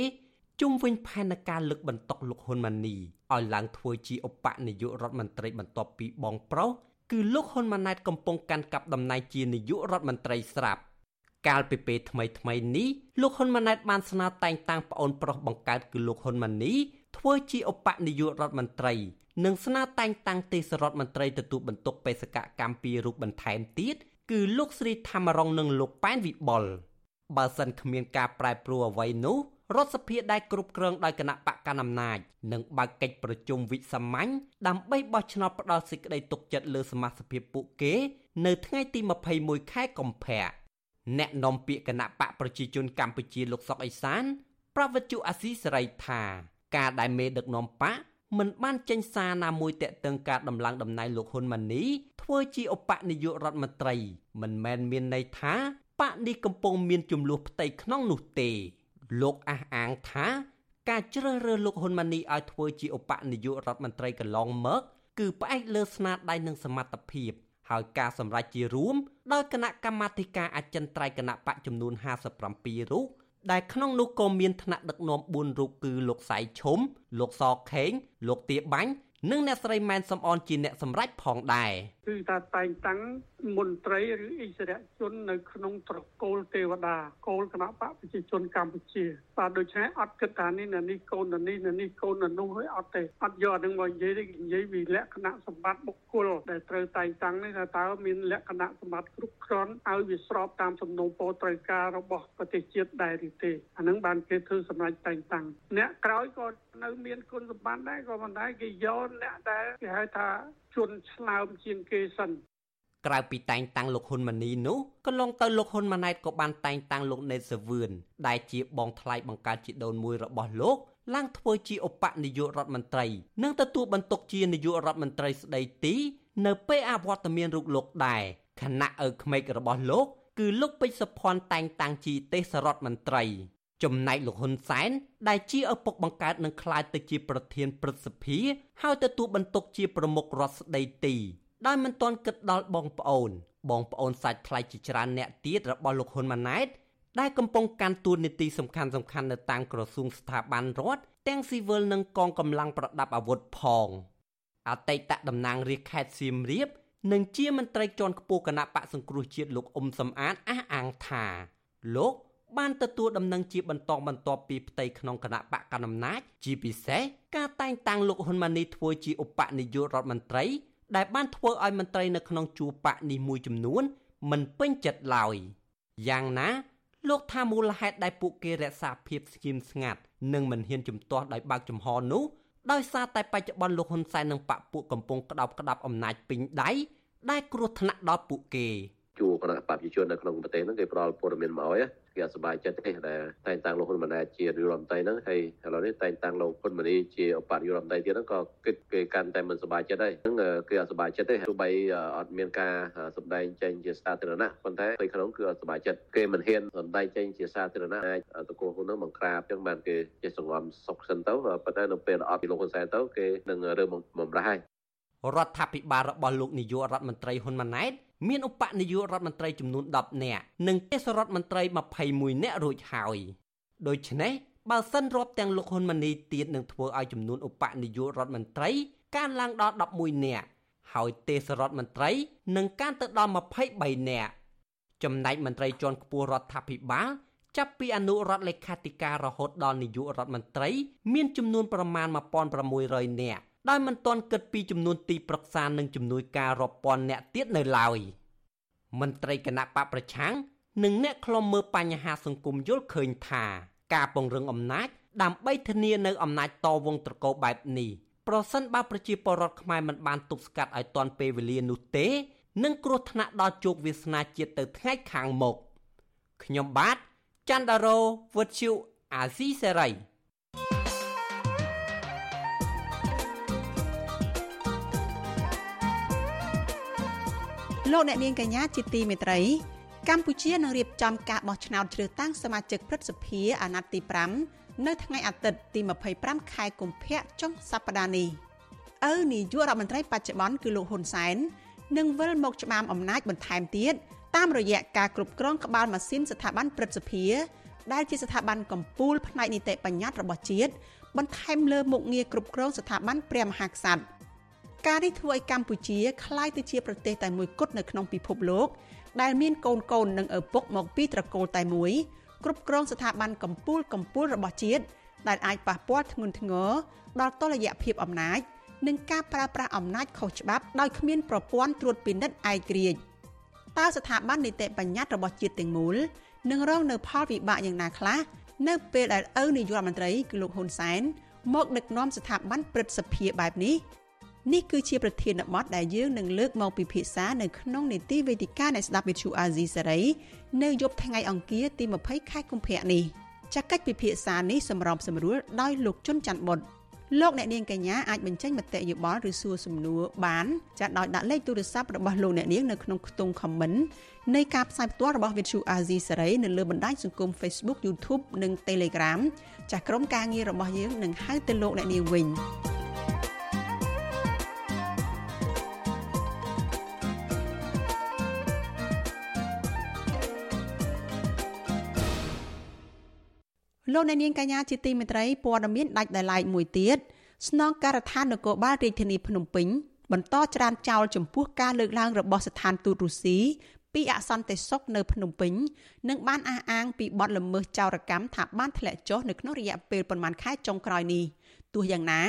ជុំវិញផែនការលើកបន្ទុកលោកហ៊ុនម៉ាណីឲ្យឡើងធ្វើជាឧបនាយករដ្ឋមន្ត្រីបន្ទាប់ពីបងប្រុសគឺលោកហ៊ុនម៉ាណែតកំពុងកាន់កាប់តំណែងជានាយករដ្ឋមន្ត្រីស្រាប់កាលពីពេលថ្មីថ្មីនេះលោកហ៊ុនម៉ាណែតបានស្នើតែងតាំងប្អូនប្រុសបង្កើតគឺលោកហ៊ុនម៉ាណីធ្វើជាឧបនាយករដ្ឋមន្ត្រីនិងស្នើតែងតាំងទេសរដ្ឋមន្ត្រីទទួលបន្ទុកបេសកកម្មពីររូបបន្ថែមទៀត គឺលោកស្រីធម្មរងនិងលោកប៉ែនវិបុលបើសិនគ្មានការប្រែប្រួលអ្វីនោះរដ្ឋសភាដែលគ្រប់គ្រងដោយគណៈបកកណ្ដាលអំណាចនឹងបើកកិច្ចប្រជុំវិសាមញ្ញដើម្បីបោះឆ្នោតផ្ដល់សេចក្តីទុកចិត្តលើសមាជិកពួកគេ នៅថ្ងៃទី21ខែកុម្ភៈអ្នកនាំពាក្យគណៈបកប្រជាជនកម្ពុជាលោកសុកអេសានប្រវត្តិជអាស៊ីសេរីថា ការដែលមេដឹកនាំបក មិនបានចេញសារណាមួយតាក់ទងការដំឡើងតំណែងលោកហ៊ុនម៉ាណីធ្វើជាឧបនាយករដ្ឋមន្ត្រី មិនមែនមានន័យថាបកនេះកំពុងមានចំនួនផ្ទៃក្នុងនោះទេ លោកអះអាងថាការជ្រើសរើសលោកហ៊ុនម៉ាណីឲ្យធ្វើជាឧបនាយករដ្ឋមន្ត្រីកន្លងមកគឺផ្អែកលើស្នាដៃនិងសមត្ថភាពហើយការសម្រេចជារួមដោយគណៈកម្មាធិការអចិន្ត្រៃយ៍គណៈបកចំនួន57រូប ដែលក្នុងនោះក៏មានថ្នាក់ដឹកនាំ4រូបគឺលោកសៃឈុំលោកសខេងលោកទាបាញ់និងអ្នកស្រីម៉ែនសំអនជាអ្នកសម្រេចផងដែរគឺថាតែងតាំងមន្ត្រីឬអិសរាជជននៅក្នុងត្រកូលទេវតាគោលគណៈបកប្រជាជនកម្ពុជាបាទដូច្នេះអត់គិតថានេះនៅនេះកូននៅនេះនៅនេះកូននៅនោះហើយអត់ទេអត់យកអានឹងមកនិយាយទេនិយាយពីលក្ខណៈសម្បត្តិបុគ្គលដែលត្រូវតែងតាំងនេះថាតើមានលក្ខណៈសម្បត្តិគ្រប់គ្រាន់ឲ្យវាស្របតាមសំណុំពរត្រូវការរបស់ប្រទេសជាតិដែរឬទេអានឹងបានគេធ្វើសម្រាប់តែងតាំងអ្នកក្រោយក៏នៅមានគុណសម្បត្តិដែរក៏ប៉ុន្តែគេយកអ្នកដែលគេហៅថា ជនឆ្លើមជាងគេសិនក្រៅពីតែងតាំងលោកហ៊ុនម៉ាណីនោះកន្លងទៅលោកហ៊ុនម៉ាណែតក៏បានតែងតាំងលោកណេតសាវឿនដែលជាបងថ្លៃបង្កើតជីដូនមួយរបស់លោកឡើងធ្វើជាឧបនាយករដ្ឋមន្ត្រីនិងទទួលបន្ទុកជានាយករដ្ឋមន្ត្រីស្ដីទីនៅពេលអវត្តមានរូបលោកដែរខណៈឪក្មេករបស់លោក គឺលោកពេជ្រសុភ័ណ្ឌតែងតាំងជាទេសរដ្ឋមន្ត្រី ចំណែកលោកហ៊ុនសែនដែលជាឪពុកបង្កើតនឹងក្លាយទៅជាប្រធានព្រឹទ្ធសភាហើយទទួលបន្ទុកជាប្រមុខរដ្ឋស្ដីទីដោយមិនទាន់គិតដល់បងប្អូន បងប្អូនសាច់ថ្លៃជាច្រើនអ្នកទៀតរបស់លោកហ៊ុនម៉ាណែតដែលកំពុងកាន់តួនាទីសំខាន់សំខាន់នៅតាមក្រសួងស្ថាប័នរដ្ឋទាំងស៊ីវិលនិងកងកម្លាំងប្រដាប់អាវុធផងអតីតតំណាងរាជខេត្តសៀមរាបនិងជាមន្ត្រីជាន់ខ្ពស់គណៈបកសង្គ្រោះជាតិលោកអ៊ុំសំអាតអះអាងថាលោក បានទទួលដំណឹងជាបន្តបន្ទាប់ពីផ្ទៃក្នុងគណៈបកកណ្ដាលអំណាចជាពិសេសការតែងតាំងលោកហ៊ុនម៉ាណីធ្វើជាឧបនាយករដ្ឋមន្ត្រី ដែលបានធ្វើឲ្យមន្ត្រីនៅក្នុងជួរបកនេះមួយចំនួន មិនពេញចិត្តឡើយយ៉ាងណា លោកថាមូលហេតុដែលពួកគេរក្សាភាពស្ងៀមស្ងាត់និងមិនហ៊ានជំទាស់ដោយបើកចំហនោះដោយសារតែបច្ចុប្បន្នលោកហ៊ុនសែននិងបកពួកកំពុងក្តោបក្តាប់អំណាចពេញដៃដែលគ្រោះថ្នាក់ដល់ពួកគេ ជួរគណៈបព្វជិជននៅក្នុងប្រទេសហ្នឹងគេផ្ដល់ព័ត៌មានមកឲ្យគេអត់សប្បាយចិត្តទេដែលតែងតាំងលោកហ៊ុនម៉ាណែតជានាយករដ្ឋមន្ត្រីហ្នឹងហើយឥឡូវនេះតែងតាំងលោកហ៊ុនម៉ាណីជាឧបនាយករដ្ឋមន្ត្រីទៀតហ្នឹងក៏គិតគេកាន់តែមិនសប្បាយចិត្តដែរហ្នឹងគេអត់សប្បាយចិត្តទេទោះបីអត់មានការសម្ដែងចេញជាសាធារណៈប៉ុន្តែពេលក្នុងគឺអត់សប្បាយចិត្តគេមិនហ៊ានសម្ដែងចេញជាសាធារណៈអាចតកូលហ៊ុនហ្នឹងបង្ក្រាបចឹងបានគេចេះសង្ងំសុកសិនទៅប៉ុន្តែនៅពេលអត់ពីលោកហ៊ុនសែនទៅគេនឹងរើបំរាស់ហើយរដ្ឋាភិបាលរបស់លោកនាយករដ្ឋមន្ត្រីហ៊ុនម៉ាណែត មានឧបនាយករដ្ឋមន្ត្រីចំនួន10នាក់និងទេសរដ្ឋមន្ត្រី21នាក់រួចហើយដូច្នេះបើសិនរាប់ទាំងលោកហ៊ុនម៉ាណីទៀតនឹងធ្វើឲ្យចំនួនឧបនាយករដ្ឋមន្ត្រីកើនឡើងដល់11នាក់ហើយទេសរដ្ឋមន្ត្រីនឹងកើនទៅដល់23នាក់ចំណែកមន្ត្រីជាន់ខ្ពស់រដ្ឋាភិបាលចាប់ពីអនុរដ្ឋលេខាធិការរហូតដល់នាយករដ្ឋមន្ត្រី មានចំនួនប្រមាណ1600នាក់ ដោយមិនទាន់គិតពីចំនួនទីប្រឹក្សានិងជំនួយការរាប់ពាន់អ្នកទៀតនៅឡើយមន្ត្រីគណៈបកប្រឆាំងនិងអ្នកខ្លំមើលបញ្ហាសង្គមយល់ឃើញថាការពង្រឹងអំណាចដើម្បីធានានៅអំណាចតវងត្រកោបែបនេះប្រសិនបើប្រជាពលរដ្ឋខ្មែរមិនបានទប់ស្កាត់ឲ្យទាន់ពេលវេលានោះទេនឹងគ្រោះថ្នាក់ដល់ជោគវាសនាជាតិទៅថ្ងៃខាងមុខខ្ញុំបាទច័ន្ទដារោវុទ្ធុអាស៊ីសេរី លោកអ្នកនាងកញ្ញាជាទីមេត្រីកម្ពុជានឹងរៀបចំការបោះឆ្នោតជ្រើសតាំងសមាជិកព្រឹទ្ធសភាអាណត្តិទី5នៅថ្ងៃអាទិត្យទី25ខែកុម្ភៈចុងសប្តាហ៍នេះឪនាយករដ្ឋមន្ត្រីបច្ចុប្បន្នគឺលោកហ៊ុនសែននឹងវិលមកច្បាមអំណាចបន្ថែមទៀតតាមរយៈការគ្រប់គ្រងក្បាលម៉ាស៊ីនស្ថាប័នព្រឹទ្ធសភាដែលជាស្ថាប័នកម្ពុជាផ្នែកនីតិបញ្ញត្តិរបស់ជាតិបន្ថែមលើមុខងារគ្រប់គ្រងស្ថាប័នព្រះមហាក្សត្រ ការនេះធ្វើឲ្យកម្ពុជាក្លាយទៅជាប្រទេសតែមួយគត់នៅក្នុងពិភពលោក ដែលមានកូនកូននិងឪពុកមកពីត្រកូលតែមួយគ្រប់គ្រងស្ថាប័នកម្ពូលកម្ពូលរបស់ជាតិដែលអាចប៉ះពាល់ធ្ងន់ធ្ងរដល់តុល្យភាពអំណាចនិងការប្រើប្រាស់អំណាចខុសច្បាប់ដោយគ្មានប្រព័ន្ធត្រួតពិនិត្យឯករាជ្យតើស្ថាប័ននីតិបញ្ញត្តិរបស់ជាតិទាំងមូលនឹងរងនៅផលវិបាកយ៉ាងណាខ្លះនៅពេលដែលឪនាយករដ្ឋមន្ត្រីគឺលោកហ៊ុនសែនមកដឹកនាំស្ថាប័នព្រឹទ្ធសភាបែបនេះ នេះគឺជាប្រធានបទដែលយើងនឹងលើកមកពិភាក្សានៅក្នុងនីតិវេទិកានៃស្ដាប់វិទ្យុអាស៊ីសេរីនៅយប់ថ្ងៃអង្គារទី20ខែកុម្ភៈនេះចាក់កិច្ចពិភាក្សានេះសម្របសម្រួលដោយលោកជុនច័ន្ទបុតលោកអ្នកនាងកញ្ញាអាចបញ្ចេញមតិយោបល់ឬសួរសំណួរបានចាដោយដាក់លេខទូរស័ព្ទរបស់លោកអ្នកនាងនៅក្នុងខ្ទង់ comment នៃការផ្សាយផ្ទាល់របស់ Vithu Azizi សេរីនៅលើបណ្ដាញសង្គម Facebook YouTube និង Telegram ចាស់ក្រុមការងាររបស់យើងនឹងហៅទៅលោកអ្នកនាងវិញ លោកអ្នកនាងកញ្ញាជាទីមេត្រីព័ត៌មានដាច់ដោយឡែកមួយទៀតស្នងការដ្ឋាននគរបាលរាជធានីភ្នំពេញបន្តច្រានចោលចំពោះការលើកឡើងរបស់ស្ថានទូតរុស្ស៊ីពីអសន្តិសុខនៅភ្នំពេញនិងបានអះអាងពីបទល្មើសចោរកម្មថាបានធ្លាក់ចុះនៅក្នុងរយៈពេលប្រមាណខែចុងក្រោយនេះទោះយ៉ាងណា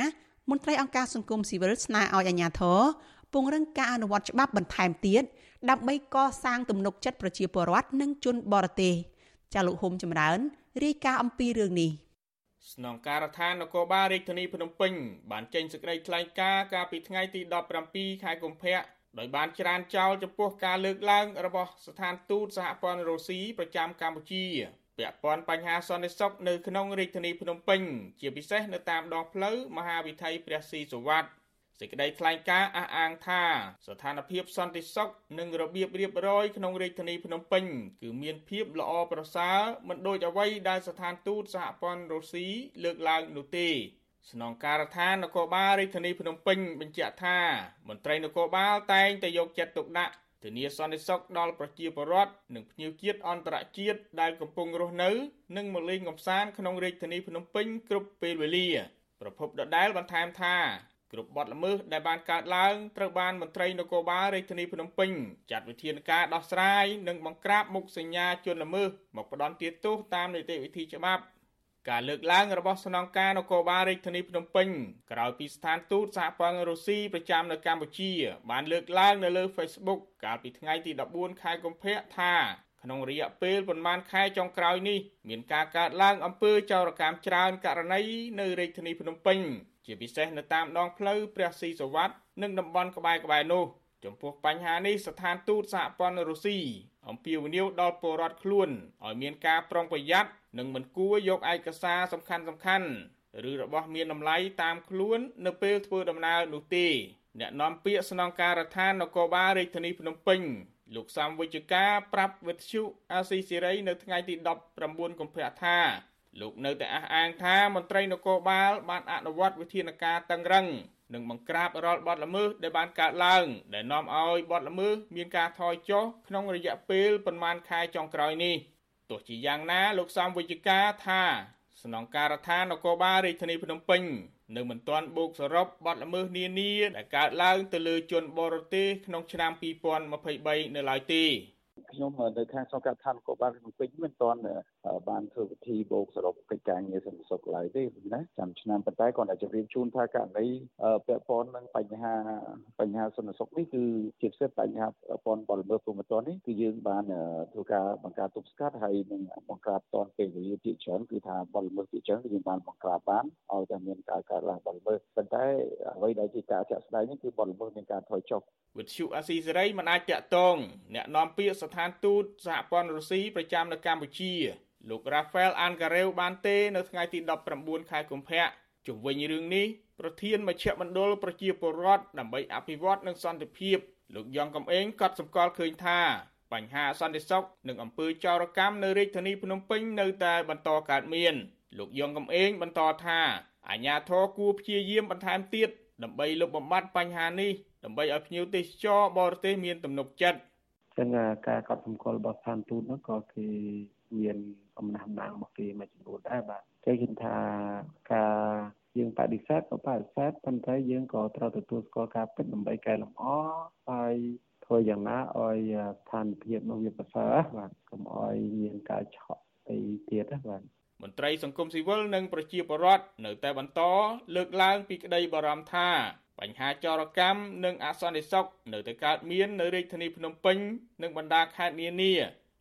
មន្ត្រីអង្គការសង្គមស៊ីវិលស្នើឲ្យអាជ្ញាធរពង្រឹងការអនុវត្តច្បាប់បន្ថែមទៀតដើម្បីកសាងទំនុកចិត្តប្រជាពលរដ្ឋនិងជនបរទេសចាលោកហុំចម្រើន រាយការណ៍អំពីរឿងនេះស្នងការដ្ឋាននគរបាលរាជធានីភ្នំពេញបានចេញសេចក្តីថ្លែងការណ៍កាលពីថ្ងៃទី17ខែកុម្ភៈដោយបានច្រានចោលចំពោះការលើកឡើងរបស់ស្ថានទូតសហព័ន្ធរុស្ស៊ីប្រចាំកម្ពុជាពាក់ព័ន្ធបញ្ហាសន្តិសុខនៅក្នុងរាជធានីភ្នំពេញ ជាពិសេសនៅតាមដងផ្លូវមហាវិថីព្រះស៊ីសុវត្ថិ សេចក្តីថ្លែងការណ៍អះអាងថាស្ថានភាពសន្តិសុខនិងរបៀបរៀបរយក្នុងរាជធានីភ្នំពេញគឺមានភាពល្អប្រសើរមិនដូចអ្វីដែលស្ថានទូតសហព័ន្ធរុស្ស៊ីលើកឡើងនោះទេស្នងការដ្ឋាននគរបាលរាជធានីភ្នំពេញបញ្ជាក់ថាមន្ត្រីនគរបាលតែងតែយកចិត្តទុកដាក់ធានាសន្តិសុខដល់ប្រជាពលរដ្ឋនិងភ្ញៀវជាតិអន្តរជាតិដែលកំពុងរស់នៅ និងមកលេងកម្សាន្តក្នុងរាជធានីភ្នំពេញគ្រប់ពេលវេលា ប្រពន្ធដដែលបន្ថែមថា គ្រប់បទល្មើសដែលបានកើតឡើងត្រូវបានមន្ត្រីនគរបាលរាជធានីភ្នំពេញចាត់វិធានការដោះស្រាយនិងបង្ក្រាបមុខសញ្ញាជនល្មើសមកផ្ដន់ទោសតាមនីតិវិធីច្បាប់ការលើកឡើងរបស់ស្នងការនគរបាលរាជធានីភ្នំពេញក្រោយពីស្ថានទូតសហព័ន្ធរុស្ស៊ីប្រចាំនៅកម្ពុជា បានលើកឡើងនៅលើ Facebook កាលពីថ្ងៃទី14ខែកុម្ភៈថាក្នុងរយៈពេលប្រមាណខែចុងក្រោយនេះមានការកើតឡើងអំពើចោរកម្មច្រើនករណីនៅរាជធានីភ្នំពេញ ជាពិសេសនៅតាមដងផ្លូវព្រះស៊ីសវ័តនិងតំបន់ក្បែរៗនោះចំពោះបញ្ហានេះស្ថានទូតសហព័ន្ធរុស្ស៊ីអំពាវនាវដល់ពលរដ្ឋខ្លួនឲ្យមានការប្រុងប្រយ័ត្ននិងមិនគួរយកឯកសារសំខាន់សំខាន់ឬរបស់មានតម្លៃតាមខ្លួននៅពេលធ្វើដំណើរនោះទេអ្នកនាំពាក្យស្នងការដ្ឋាននគរបាលរាជធានីភ្នំពេញលោកសំវិជ្ជការប្រាប់វិទ្យុអាស៊ីសេរីនៅថ្ងៃទី19កុម្ភៈថា លោកនៅតែអះអាងថាមន្ត្រីនគរបាលបានអនុវត្តវិធានការតឹងរឹងនិងបង្ក្រាបរាល់បទល្មើសដែលបានកើតឡើង ដែលនាំឲ្យបទល្មើសមានការថយចុះក្នុងរយៈពេលប្រមាណខែចុងក្រោយនេះទោះជាយ៉ាងណាលោកសំវិជ្ជការថាស្នងការដ្ឋាននគរបាលរាជធានីភ្នំពេញនៅមិនទាន់បូកសរុបបទល្មើសនានាដែលកើតឡើងទៅលើជនបរទេសក្នុងឆ្នាំ2023នៅឡើយទេ ខ្ញុំនៅខាងសង្កាត់ឋានគរបាលភ្នំពេញមិនទាន់បានធ្វើពិធីបូកសរុបកិច្ចការងារសន្តិសុខឡើយទេណាចាំឆ្នាំប៉ុន្តែគាត់អាចជម្រាបជូនថាករណីពាក់ព័ន្ធនឹងបញ្ហាបញ្ហាសន្តិសុខនេះគឺជាពិសេសបញ្ហាព័ន្ធបលល្មើសព្រហ្មទណ្ឌនេះគឺយើងបានធ្វើការបង្ការទប់ស្កាត់ហើយនឹងបង្ក្រាបតនពេលវេលាទីច្រើនគឺថាបលល្មើសទីច្រើនយើងបានបង្ក្រាបបានឲ្យតែមានការកើតឡើងបលល្មើសប៉ុន្តែអ្វីដែលជាការចាក់ស្ដែងនេះគឺបលល្មើសមានការថយចុះវិទ្យុអាស៊ីសេរីមិនអាចតាក់ទងអ្នកនាំពាក្យស្ថានទូតសហព័ន្ធរុស្ស៊ីប្រចាំនៅកម្ពុជាលោក Rafael Angareu បានទេនៅថ្ងៃទី19ខែកុម្ភៈជុំវិញរឿងនេះប្រធានមជ្ឈមណ្ឌលប្រជាពលរដ្ឋដើម្បីអភិវឌ្ឍនិងសន្តិភាពលោកយ៉ងកំឯងក៏សម្គាល់ឃើញថាបញ្ហាសន្តិសុខនិងអំពើចោរកម្មនៅរាជធានីភ្នំពេញនៅតែបន្តកើតមាន លោកយ៉ងកំឯងបន្តថាអាជ្ញាធរគួរព្យាយាមបន្ថែមទៀតដើម្បីលុបបំបាត់បញ្ហានេះដើម្បីឲ្យភ្ញៀវទេសចរបរទេសមានទំនុកចិត្ត ចឹងការកត់សម្គាល់របស់ស្ថានទូតនោះក៏គេមានអំណះអំណាងរបស់គេមួយចំនួនដែរបាទគេគិតថាការយើងបដិសេធក៏បដិសេធប៉ុន្តែយើងក៏ត្រូវទទួលស្គាល់ការពិតដើម្បីកែលម្អហើយធ្វើយ៉ាងណាឲ្យស្ថានភាពនោះវាប្រសើរបាទកុំឲ្យមានការឆក់អីទៀតបាទមន្ត្រីសង្គមស៊ីវិលនិងប្រជាពលរដ្ឋនៅតែបន្តលើកឡើងពីក្តីបារម្ភថា បញ្ហាចរកម្មនិងអសន្តិសុខនៅតែកើតមាននៅរាជធានីភ្នំពេញនិងបណ្ដាខេត្តនានា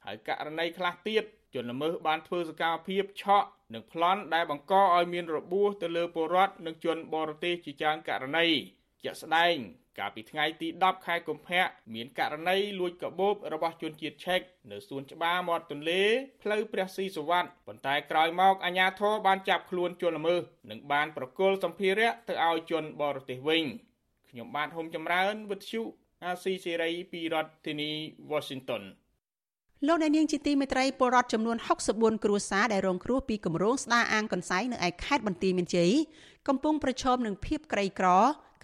ហើយករណីខ្លះទៀតជនល្មើសបានធ្វើសកម្មភាពឆក់និងប្លន់ដែលបង្កឲ្យមានរបួសទៅលើពលរដ្ឋនិងជនបរទេសជាច្រើនករណី ជាក់ស្ដែងកាលពីថ្ងៃទី10ខែកុម្ភៈមានករណីលួចកាបូបរបស់ជនជាតិឆែកនៅសួនច្បារមាត់ទន្លេផ្លូវព្រះស៊ីសុវត្ថិប៉ុន្តែក្រោយមកអាជ្ញាធរបានចាប់ខ្លួនជនល្មើសនិងបានប្រគល់សម្ភារៈទៅឲ្យជនបរទេសវិញខ្ញុំបាទហុំចម្រើនវិទ្យុអាស៊ីសេរីពីរដ្ឋធានី Washington លោកអ្នកនាងជាទីមេត្រីពលរដ្ឋចំនួន64គ្រួសារដែលរងគ្រោះពីគម្រោងស្ដារអាងកន្សែងនៅឯខេត្តបន្ទាយមានជ័យកំពុងប្រឈមនឹងភាពក្រីក្រ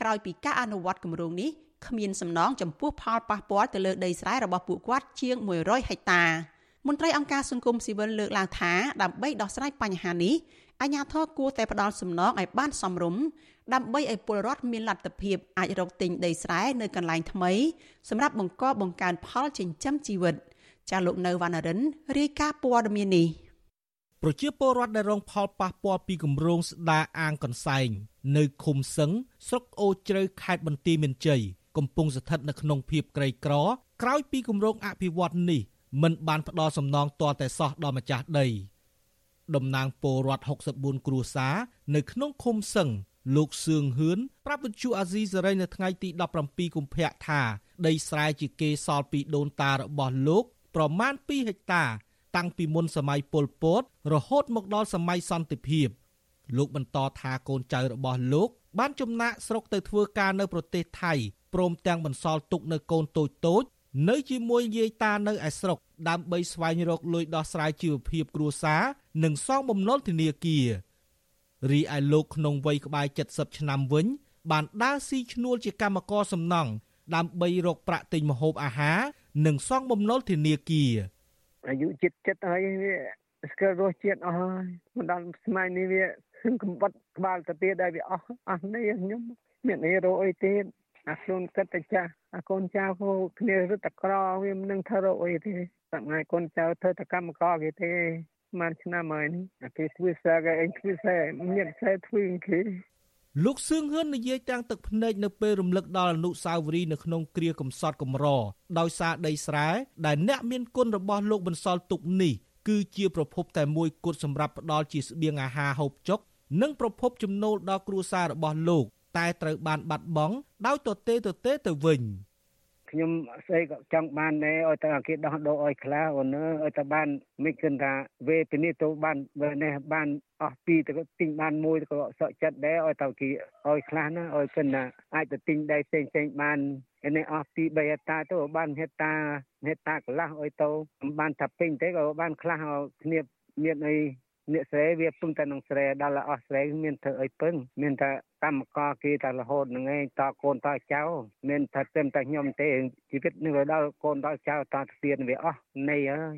ក្រោយពីការអនុវត្តគម្រោងនេះគ្មានសំណងចំពោះផលប៉ះពាល់ទៅលើដីស្រែរបស់ពួកគាត់ជាង100ហិកតាមន្ត្រីអង្គការសង្គមស៊ីវិលលើកឡើងថាដើម្បីដោះស្រាយបញ្ហានេះអាជ្ញាធរគួរតែផ្ដល់សំណងឲ្យបានសមរម្យដើម្បីឲ្យពលរដ្ឋមានលទ្ធភាពអាចរកទិញដីស្រែនៅកន្លែងថ្មីសម្រាប់បង្កបង្កើនផលចិញ្ចឹមជីវិតចាលោកនៅវណ្ណរិនរាយការណ៍ព័ត៌មាននេះ ប្រជាពលរដ្ឋដែលរងផលប៉ះពាល់ពីគម្រោងស្ដារអាងកន្សែង នៅឃុំសឹងស្រុកអូជ្រៅខេត្តបន្ទាយមានជ័យកំពុងស្ថិតនៅក្នុងភាពក្រីក្រក្រោយពីគម្រោងអភិវឌ្ឍន៍នេះមិនបានផ្ដល់សំណងទាល់តែសោះដល់ម្ចាស់ដីតំណាងពលរដ្ឋ64គ្រួសារនៅក្នុងឃុំសឹងលោកសឿងហឿនប្រាប់វិទ្យុអាស៊ីសេរីនៅថ្ងៃទី17កុម្ភៈថា ដីស្រែជាគេសល់ពីដូនតារបស់លោក ប្រមាណ2ហិកតា តាំងពីមុនសម័យប៉ុលពត រហូតមកដល់សម័យសន្តិភាពលោកបន្តថាកូនចៅរបស់លោក បានចំណាក់ស្រុកទៅធ្វើការនៅប្រទេសថៃព្រមទាំងបន្សល់ទុកនៅកូនតូចតូចនៅជាមួយយាយតានៅឯស្រុក ដើម្បីស្វែងរកលុយដោះស្រាយជីវភាពគ្រួសារនិងសងបំណុលធនាគាររីឯលោកក្នុងវ័យក្បែរ70ឆ្នាំវិញ បានដើរស៊ីឈ្នួលជាកម្មករសំណង់ដើម្បីរកប្រាក់ទិញម្ហូបអាហារនិងសងបំណុលធនាគារ អាយុចិត្តចិត្តហើយវាស្គាល់រសជាតិអស់ហើយមិនដល់ស្មៃនេះវាកំបត់ក្បាលទៅទៀតដែលវាអស់អស់នេះខ្ញុំមានអីរកអីទៀតអាខ្លួនគិតតែចាស់អាកូនចៅហូគ្នារត់តក្រវាមិននឹងធ្វើរកអីទេសម្ងាយកូនចៅធ្វើតកម្មករគេទេបានឆ្នាំហើយនេះអាគេធ្វើសាកអីធ្វើសាមានខ្សែធ្វើគេ លោកសឿងហ៊ឿននិយាយទាំងទឹកភ្នែកនៅពេលរំលឹកដល់អនុស្សាវរីយ៍នៅក្នុងគ្រាកំសត់កំរដោយសារដីស្រែដែលអ្នកមានគុណរបស់លោកបន្សល់ទុកនេះគឺជាប្រភពតែមួយគត់សម្រាប់ផ្ដល់ជាស្បៀងអាហារហូបចុកនិងប្រភពចំណូលដល់គ្រួសាររបស់លោក តែត្រូវបានបាត់បង់ដោយទទេទទេទៅវិញ ខ្ញុំស្អីក៏ចង់បានដែរឲ្យតែគេដោះដូរឲ្យខ្លះអូនឲ្យតែបានមិនគិតថាវេពីនេះទៅបានវេនេះបានអស់ពីរទៅទិញបានមួយក៏សក់ចិត្តដែរឲ្យតែគេឲ្យខ្លះណាឲ្យគិតថាអាចទៅទិញដែរផ្សេងផ្សេងបាននេះអស់ពី3ហិតាទៅបានហិតាហិតាកន្លះឲ្យទៅបានថាពេញទេក៏បានខ្លះគ្នាមានអីអ្នកស្រែវាពឹងតែនឹងស្រែដល់អស់ស្រែមានធ្វើអីពឹងមានតែ កម្មករគេតែរហូតនឹងឯងតកូនតចៅមានថាតែតែខ្ញុំទេជីវិតនេះវាដល់កូនតចៅតទៅទៀតវាអស់នៃហើយ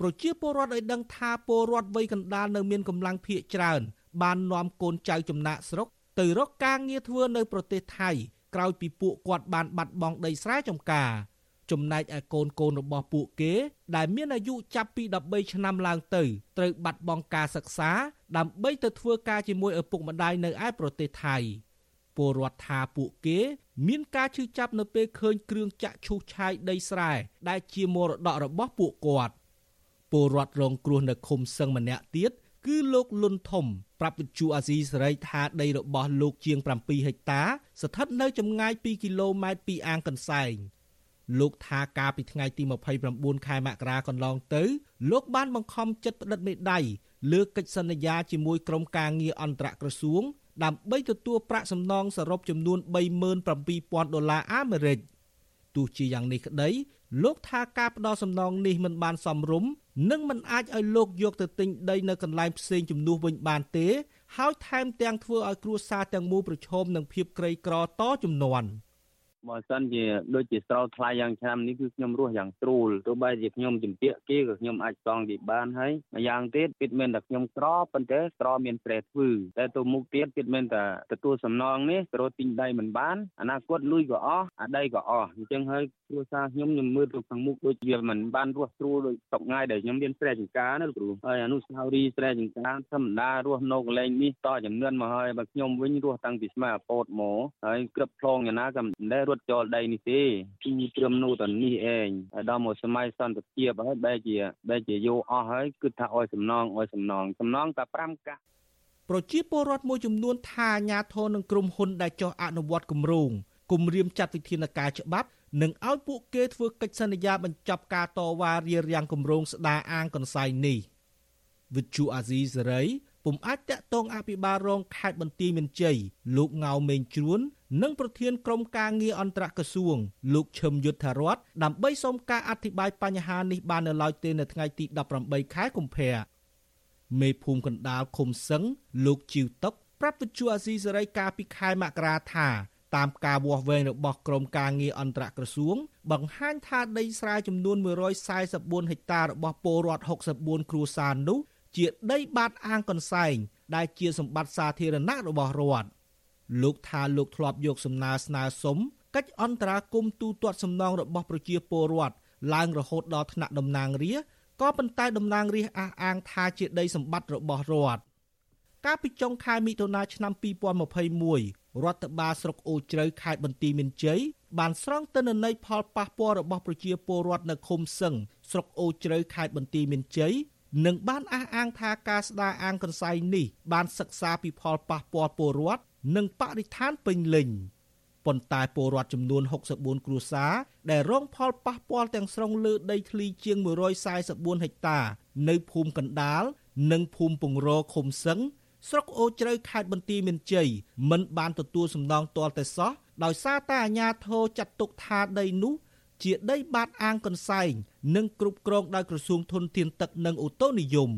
ប្រជាពលរដ្ឋឲ្យដឹងថាពលរដ្ឋវ័យកណ្ដាលនៅមានកម្លាំងភៀកច្រើន បាននាំកូនចៅចំណាក់ស្រុក ទៅរកការងារធ្វើនៅប្រទេសថៃក្រោយពីពួកគាត់បានបាត់បង់ដីស្រែចម្ការ ចំណែកឯកូនកូនរបស់ពួកគេ ដែលមានអាយុចាប់ពី13ឆ្នាំឡើងទៅត្រូវបាត់បង់ការសិក្សា ដើម្បីទៅធ្វើការជាមួយឪពុកម្ដាយនៅឯប្រទេសថៃពលរដ្ឋថាពួកគេ មានការឈឺចាប់នៅពេលឃើញគ្រឿងចាក់ឈូសឆាយដីស្រែដែលជាមរតករបស់ពួកគាត់ពលរដ្ឋរងគ្រោះនៅឃុំសឹងម្នាក់ទៀតគឺលោកលុនធំប្រាប់វិទ្យុអាស៊ីសេរីថាដីរបស់លោកជាង7ហិកតា ស្ថិតនៅចម្ងាយ2គីឡូម៉ែត្រពីអាងកន្សែង លោកថាកាលពីថ្ងៃទី29ខែមករាកន្លងទៅ លោកបានបង្ខំចិត្តផ្តិតមេដៃលើកិច្ចសន្យាជាមួយក្រុមការងារអន្តរក្រសួង ដើម្បីទទួលប្រាក់សំណងសរុបចំនួន37,000ដុល្លារអាមេរិកទោះជាយ៉ាងនេះក្តី លោកថាការផ្ដល់សំណងនេះមិនបានសមរម្យនិងមិនអាចឲ្យលោកយកទៅទិញដីនៅកន្លែងផ្សេងជំនួសវិញបានទេ ហើយថែមទាំងធ្វើឲ្យគ្រួសារទាំងមូលប្រឈមនឹងភាពក្រីក្រតជំនាន់។ បើសិនជាដូចជាស្រោតថ្លៃយ៉ាងឆ្នាំនេះគឺខ្ញុំរស់យ៉ាងស្រួលទោះបីជាខ្ញុំជំពាក់គេក៏ខ្ញុំអាចសងគេបានហើយម្យ៉ាងទៀតពិតមែនតែខ្ញុំក្រប៉ុន្តែក្រមានប្រែធ្វើតែទៅមុខទៀតពិតមែនតែទទួលសំណងនេះទៅទិញដីមិនបានអនាគតលុយក៏អស់អាដីក៏អស់អញ្ចឹងហើយគ្រួសារខ្ញុំខ្ញុំមើលទៅខាងមុខដូចវាមិនបានរស់ស្រួលដូចសពថ្ងៃដែលខ្ញុំមានស្រែចម្ការណាលោកគ្រូហើយអនុស្សាវរីយ៍ស្រែចម្ការធម្មតារស់នៅកន្លែងនេះតចំនួនមកហើយបើខ្ញុំវិញរស់តាំងពីស្មារតីពោតមកហើយគ្រប់ផ្លងយ៉ាងណាក៏មិនដែលរត់ចូលដីនេះទេពីត្រឹមនោះតនេះឯងហើយដល់មកសម័យសន្តិភាពហើយបែរជាបែរជាយកអស់ហើយគឺថាអោយសំណងអោយសំណងសំណងតែ5កាសប្រជាពលរដ្ឋមួយចំនួនថាអាញាធរនឹងក្រុមហ៊ុនដែលចោះអនុវត្តគម្រោងគម្រាមចាត់វិធានការច្បាប់និងឲ្យពួកគេធ្វើកិច្ចសន្យាបញ្ចប់ការតវ៉ារារាំងគម្រោងស្ដារអាងកន្សែងនេះវិទ្យុអាស៊ីសេរីពុំអាចតាក់ទងអភិបាលរងខេត្តបន្ទាយមានជ័យលោកងៅមេងជ្រួន និងប្រធានក្រុមការងារអន្តរក្រសួងលោកឈឹមយុទ្ធរតដើម្បីសូមការអធិប្បាយបញ្ហានេះបាននៅឡើយទេនៅថ្ងៃទី18ខែកុម្ភៈមេភូមិកណ្ដាលឃុំសឹងលោកជីវតុកប្រាប់វិទ្យុអាស៊ីសេរីកាលពីខែមករាថាតាមការវាស់វែងរបស់ក្រមការងារអន្តរក្រសួង បង្ហាញថាដីស្រែចំនួន144ហិកតារបស់ពលរដ្ឋ64គ្រួសារនោះជាដីបាតអាងកន្សែងដែលជាសម្បត្តិសាធារណៈរបស់រដ្ឋ លោកថាលោកធ្លាប់យកសំណើស្នើសុំកិច្ចអន្តរាគមទូទាត់សំណងរបស់ប្រជាពលរដ្ឋឡើងរហូតដល់ថ្នាក់តំណាងរាស្ត្រក៏ប៉ុន្តែតំណាងរាស្ត្រអះអាងថាជាដីសម្បត្តិរបស់រដ្ឋកាលពីចុងខែមិថុនាឆ្នាំ2021រដ្ឋបាលស្រុកអូជ្រៅខេត្តបន្ទាយមានជ័យបានស្រង់ទិន្នន័យផលប៉ះពាល់របស់ប្រជាពលរដ្ឋនៅឃុំសឹងស្រុកអូជ្រៅខេត្តបន្ទាយមានជ័យនិងបានអះអាងថាការស្ដារអាងកន្សែងនេះបានសិក្សាពីផលប៉ះពាល់ពលរដ្ឋ និងបរិស្ថានពេញលេញប៉ុន្តែពលរដ្ឋចំនួន64គ្រួសារដែលរងផលប៉ះពាល់ទាំងស្រុងលើដីធ្លីជាង144ហិកតា នៅភូមិកណ្ដាល និងភូមិពងរឃុំសឹងស្រុកអូជ្រៅខេត្តបន្ទាយមានជ័យមិនបានទទួលសំណងទាល់តែសោះដោយសារតែអាជ្ញាធរចាត់ទុកថាដីនោះជាដីបាតអាងកន្សែងនិងគ្រប់គ្រងដោយក្រសួងធនធានទឹកនិងអូតូនិយម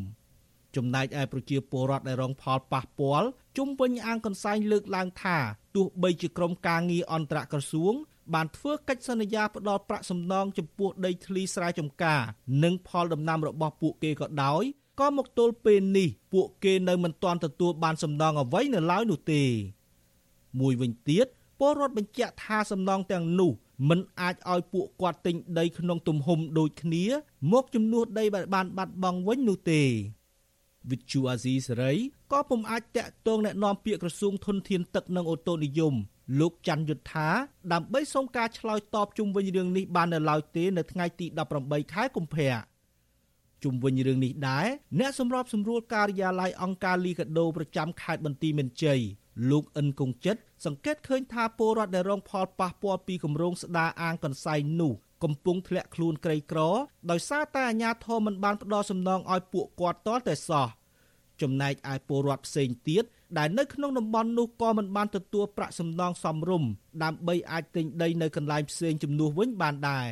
ចំណែកឯប្រជាពលរដ្ឋដែលរងផលប៉ះពាល់ជុំវិញអាងកន្សែងលើកឡើងថាទោះបីជាក្រុមការងារអន្តរក្រសួងបានធ្វើកិច្ចសន្យាផ្ដល់ប្រាក់សំណងចំពោះដីធ្លីស្រែចម្ការនិងផលដំណាំរបស់ពួកគេក៏ដោយក៏មកទល់ពេលនេះពួកគេនៅមិនទាន់ទទួលបានសំណងអ្វីនៅឡើយនោះទេ មួយវិញទៀតពលរដ្ឋបញ្ជាក់ថាសំណងទាំងនោះមិនអាចឲ្យពួកគាត់ទិញដីក្នុងទំហំដូចគ្នា មកជំនួសដីដែលបានបាត់បង់វិញនោះទេ វិទ្យុអាស៊ីសេរីក៏ពុំអាចតាក់ទងแนะនាំពាក្យក្រសួងធនធានទឹកនិងអូតូនិយមលោកច័ន្ទយុទ្ធាដើម្បីសូមការឆ្លើយតបជុំវិញរឿងនេះបាននៅឡើយទេនៅថ្ងៃទី18ខែកុម្ភៈជុំវិញរឿងនេះដែរអ្នកសម្របសម្រួលការិយាល័យអង្គការលីកាដូប្រចាំខេត្តបន្ទាយមានជ័យ លោកអិនគង្ជិតសង្កេតឃើញថាពលរដ្ឋដែលរងផលប៉ះពាល់ពីគម្រោងស្ដារអាងកន្សែងនោះ កំពុងធ្លាក់ខ្លួនក្រីក្រដោយសារតែអាជ្ញាធរមិនបានផ្ដល់សំណងឲ្យពួកគាត់តតែសោះចំណែកឯពលរដ្ឋផ្សេងទៀតដែលនៅក្នុងតំបន់នោះក៏មិនបានទទួលប្រាក់សំណងសមរម្យដើម្បីអាចទិញដីនៅកន្លែងផ្សេងជំនួសវិញបានដែរ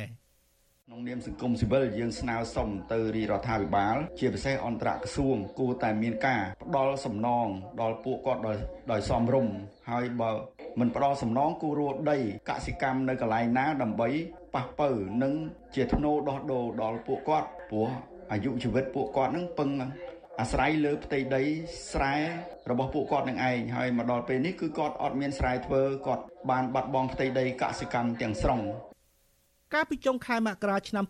ក្នុងនាមសង្គមស៊ីវិលយើងស្នើសុំទៅរាជរដ្ឋាភិបាល ជាពិសេសអន្តរក្រសួងគួរតែមានការផ្ដល់សំណងដល់ពួកគាត់ដោយដោយសមរម្យហើយបើមិនផ្ដល់សំណងគួររួដីកសិកម្មនៅកន្លែងណាដើម្បី ប៉ះពើនិងជាធ្នូដោះដូរដល់ពួកគាត់ព្រោះអាយុជីវិតពួកគាត់នឹងពឹងអាស្រ័យលើផ្ទៃដីស្រែរបស់ពួកគាត់នឹងឯងហើយមកដល់ពេលនេះគឺគាត់អត់មានស្រែធ្វើគាត់បានបាត់បង់ផ្ទៃដីកសិកម្មទាំងស្រុងកាលពីចុងខែមករាឆ្នាំ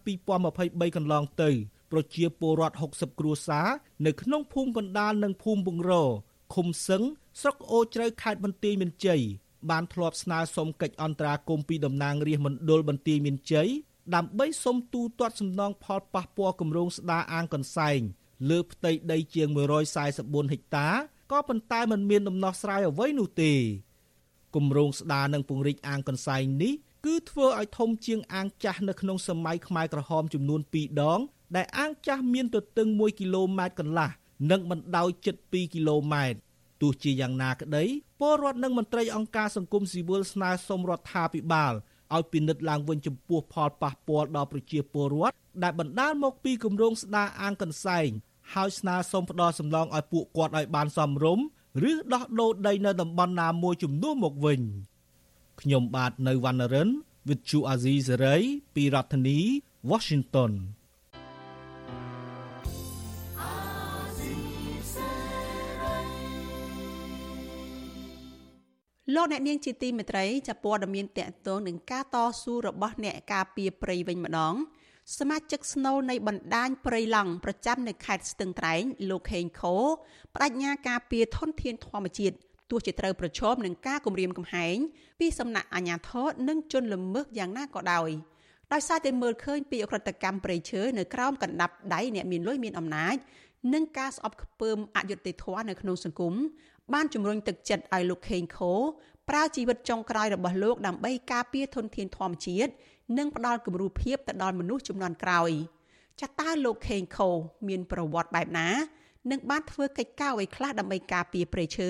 2023កន្លងទៅប្រជាពលរដ្ឋ60គ្រួសារនៅក្នុងភូមិកណ្ដាលនិងភូមិបង្រឃុំសឹងស្រុកអូជ្រៅខេត្តបន្ទាយមានជ័យ បានធ្លាប់ស្នើសុំកិច្ចអន្តរាគមន៍ពីតំណាងរាស្ត្រមណ្ឌលបន្ទាយមានជ័យដើម្បីសុំទូទាត់សំណងផលប៉ះពាល់គម្រោងស្ដារអាងកន្សែងលើផ្ទៃដីជាង144ហិកតាក៏ប៉ុន្តែมันមានដំណោះស្រាយអ្វីនោះទេគម្រោងស្ដារនិងពង្រីកអាងកន្សែងនេះគឺធ្វើឲ្យធំជាងអាងចាស់នៅក្នុងសម័យខ្មែរក្រហមចំនួន2ដង ដែលអាងចាស់មានទទឹង1គីឡូម៉ែត្រកន្លះនិងបណ្ដោយជិត2គីឡូម៉ែត្រ ទោះជាយ៉ាងណាក្តីពលរដ្ឋនិងមន្ត្រីអង្គការសង្គមស៊ីវិលស្នើសុំរដ្ឋាភិបាលឲ្យពិនិត្យឡើងវិញចំពោះផលប៉ះពាល់ដល់ប្រជាពលរដ្ឋដែលបណ្ដាលមកពីគម្រោងស្ដារអាងកន្សែងហើយស្នើសុំផ្ដល់សំណងឲ្យពួកគាត់ឲ្យបានសមរម្យឬដោះដូរដីនៅតំបន់ណាមួយជំនួសមកវិញខ្ញុំបាទនៅវណ្ណរិន with Chu Azizi Saray ពីរដ្ឋធានី Washington លោកអ្នកនាងជាទីមេត្រីចាប់ព័ត៌មានតកតងនឹងការតស៊ូរបស់អ្នកការពារព្រៃវិញម្ដង សមាជិកស្នូលនៃបណ្ដាញព្រៃឡង់ប្រចាំនៅខេត្តស្ទឹងត្រែងលោកខេងខូបដិញ្ញាការពារធនធានធម្មជាតិទោះជាត្រូវប្រឈមនឹងការគំរាមកំហែងពីសំណាក់អាជ្ញាធរនិងជនល្មើសយ៉ាងណាក៏ដោយដោយសារតែមើលឃើញពីអក្រិតកម្មព្រៃឈើនៅក្រោមកណ្ដាប់ដៃអ្នកមានលុយមានអំណាចនិងការស្អប់ខ្ពើមអយុត្តិធម៌នៅក្នុងសង្គម បានជំរុញទឹកចិត្តឲ្យលោកខេងខូប្រើជីវិតចុងក្រោយរបស់លោកដើម្បីការពារធនធានធម្មជាតិនិងផ្ដល់គំរូភាពទៅដល់មនុស្សចំនួនក្រោយចាតើលោកខេងខូមានប្រវត្តិបែបណានិងបានធ្វើកិច្ចការអ្វីខ្លះដើម្បីការពារព្រៃឈើ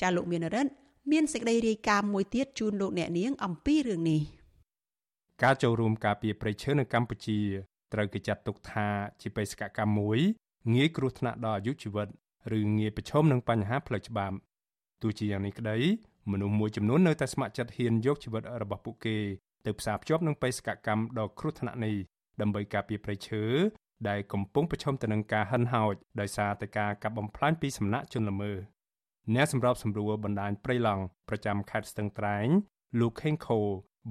ចាលោកមានរិទ្ធមានសេចក្តីរាយការណ៍មួយទៀតជូនលោកអ្នកនាងអំពីរឿងនេះការចូលរួមការពារព្រៃឈើនៅកម្ពុជាត្រូវគេចាត់ទុកថាជាបេសកកម្មមួយងាយគ្រោះថ្នាក់ដល់អាយុជីវិត ឬងាយប្រឈមនឹងបញ្ហាផ្លូវច្បាប់ទោះជាយ៉ាងនេះក្តីមនុស្សមួយចំនួននៅតែស្ម័គ្រចិត្តហ៊ានយកជីវិតរបស់ពួកគេទៅផ្សារភ្ជាប់នឹងបេសកកម្មដ៏គ្រោះថ្នាក់នេះដើម្បីការពារព្រៃឈើដែលកំពុងប្រឈមទៅនឹងការហិនហោចដោយសារតែការកាប់បំផ្លាញពីសំណាក់ជនល្មើសអ្នកសម្របសម្រួលបណ្ដាញព្រៃឡង់ប្រចាំខេត្តស្ទឹងត្រែងលោកខេងខូ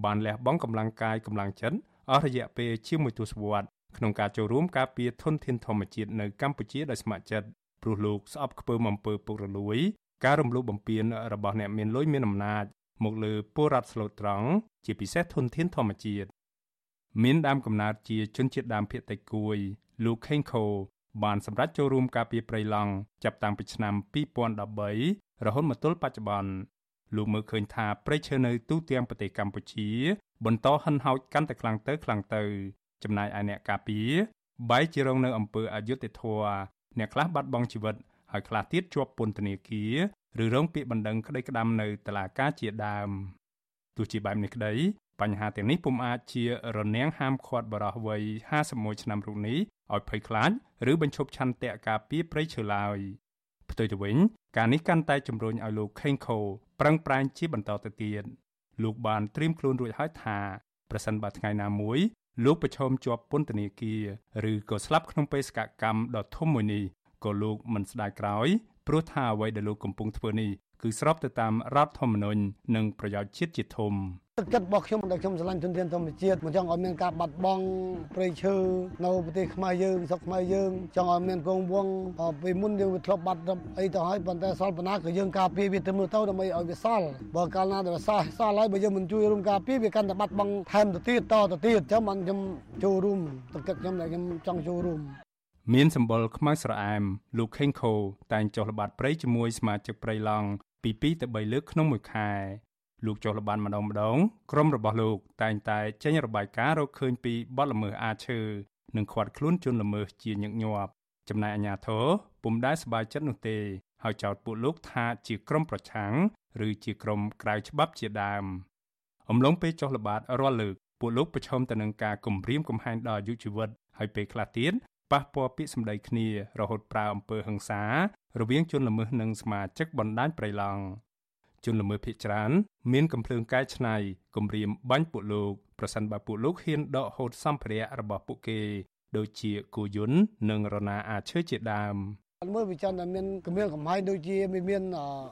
បានលះបង់កម្លាំងកាយកម្លាំងចិត្តអស់រយៈពេលជាមួយទសវត្សរ៍ក្នុងការចូលរួមការពារធនធានធម្មជាតិនៅកម្ពុជាដោយស្ម័គ្រចិត្ត ព្រោះលោកស្អប់ខ្ពើមអំពើពុករលួយ ការរំលោភបំពានរបស់អ្នកមានលុយមានអំណាចមកលើពលរដ្ឋស្លូតត្រង់ជាពិសេសធនធានធម្មជាតិមានដើមកំណើតជាជនជាតិដើមភាគតិចគួយ លោកខេងខូបានសម្រេចចូលរួមការពារព្រៃឡង់ចាប់តាំងពីឆ្នាំ2013រហូតមកទល់បច្ចុប្បន្នលោកមើលឃើញថាព្រៃឈើនៅទូទាំងប្រទេសកម្ពុជា បន្តហិនហោចកាន់តែខ្លាំងទៅខ្លាំងទៅ ចំណែកឯអ្នកការពារបែរជារងនៅអំពើអយុត្តិធម៌ អ្នកខ្លះបាត់បង់ជីវិតហើយខ្លះទៀតជាប់ពន្ធនាគារឬរងពាក្យបណ្ដឹងក្តីក្តាំនៅតុលាការជាដើមទោះជាបែបនេះក្តីបញ្ហាទាំងនេះពុំអាចជារនាំងហាមឃាត់បរិះវ័យ51ឆ្នាំរូបនេះឲ្យភ័យខ្លាចឬបញ្ឈប់ឆន្ទៈការពីប្រៃឈើឡើយផ្ទុយទៅវិញការនេះកាន់តែជំរុញឲ្យលោកខេងខូប្រឹងប្រែងជាបន្តទៅទៀតលោកបានត្រៀមខ្លួនរួចហើយថាប្រសិនបើថ្ងៃណាមួយ លោកប្រឈមជាប់ពន្ធនាគារឬក៏ស្លាប់ក្នុងបេសកកម្មដ៏ធំមួយនេះក៏លោកមិនស្ដាយក្រោយព្រោះថាអ្វីដែលលោកកំពុងធ្វើនេះគឺស្របទៅតាមរដ្ឋធម្មនុញ្ញនិងប្រយោជន៍ជាតិជាធំ ទឹកចិត្តរបស់ខ្ញុំដែលខ្ញុំឆ្លាញ់ទុនធានធម្មជាតិមិនចង់ឲ្យមានការបាត់បង់ព្រៃឈើនៅប្រទេសខ្មែរយើងស្រុកខ្មែរយើងចង់ឲ្យមានគង់វង្សពីមុនយើងវាធ្លាប់បាត់អីទៅហើយប៉ុន្តែសល់ប៉ុណ្ណាក៏យើងការពារវាទៅមើលទៅដើម្បីឲ្យវាសល់បើកាលណាដែលសល់សល់ហើយបើយើងមិនជួយរួមការពារវាកាន់តែបាត់បង់ថែមទៅទៀតតទៅទៀតចឹងបានខ្ញុំចូលរួមទឹកចិត្តខ្ញុំដែលខ្ញុំចង់ចូលរួមមានសម្បុរខ្មៅស្រអែមលោកខេងខូតែងចុះល្បាតព្រៃជាមួយសមាជិកព្រៃឡង់ពី2ទៅ3លើកក្នុងមួយខែ លោកចុះល្បានម្ដងម្ដងក្រុមរបស់លោកតែងតែចេញរបាយការណ៍រកឃើញពីបទល្មើសអាឈើនិងខាត់ខ្លួនជនល្មើសជាញឹកញាប់ចំណែកអាជ្ញាធរពុំដែលសប្បាយចិត្តនោះទេហើយចោទពួកលោកថាជាក្រុមប្រឆាំងឬជាក្រុមក្រៅច្បាប់ជាដើមអំឡុងពេលចុះល្បាតរាល់លើកពួកលោកប្រឈមទៅនឹងការគំរាមកំហែងដល់អាយុជីវិតហើយពេលខ្លះទៀតប៉ះពាល់ពាក្យសម្ដីគ្នារហូតប្រើអំពើហិង្សារវាងជនល្មើសនិងសមាជិកបណ្ដាញប្រៃឡង់ ជនល្មើសភៀសច្រើនមានកំភ្លើងកែច្នៃគំរាមបាញ់ពួកលោកប្រសិនបើពួកលោកហ៊ានដកហូតសម្ភារៈរបស់ពួកគេ ដូចជាគូយន្តនិងរណាអាឈើជាដើម មើលវិចិត្រដែលមានគម្រាមកំហែងដូចជាមាន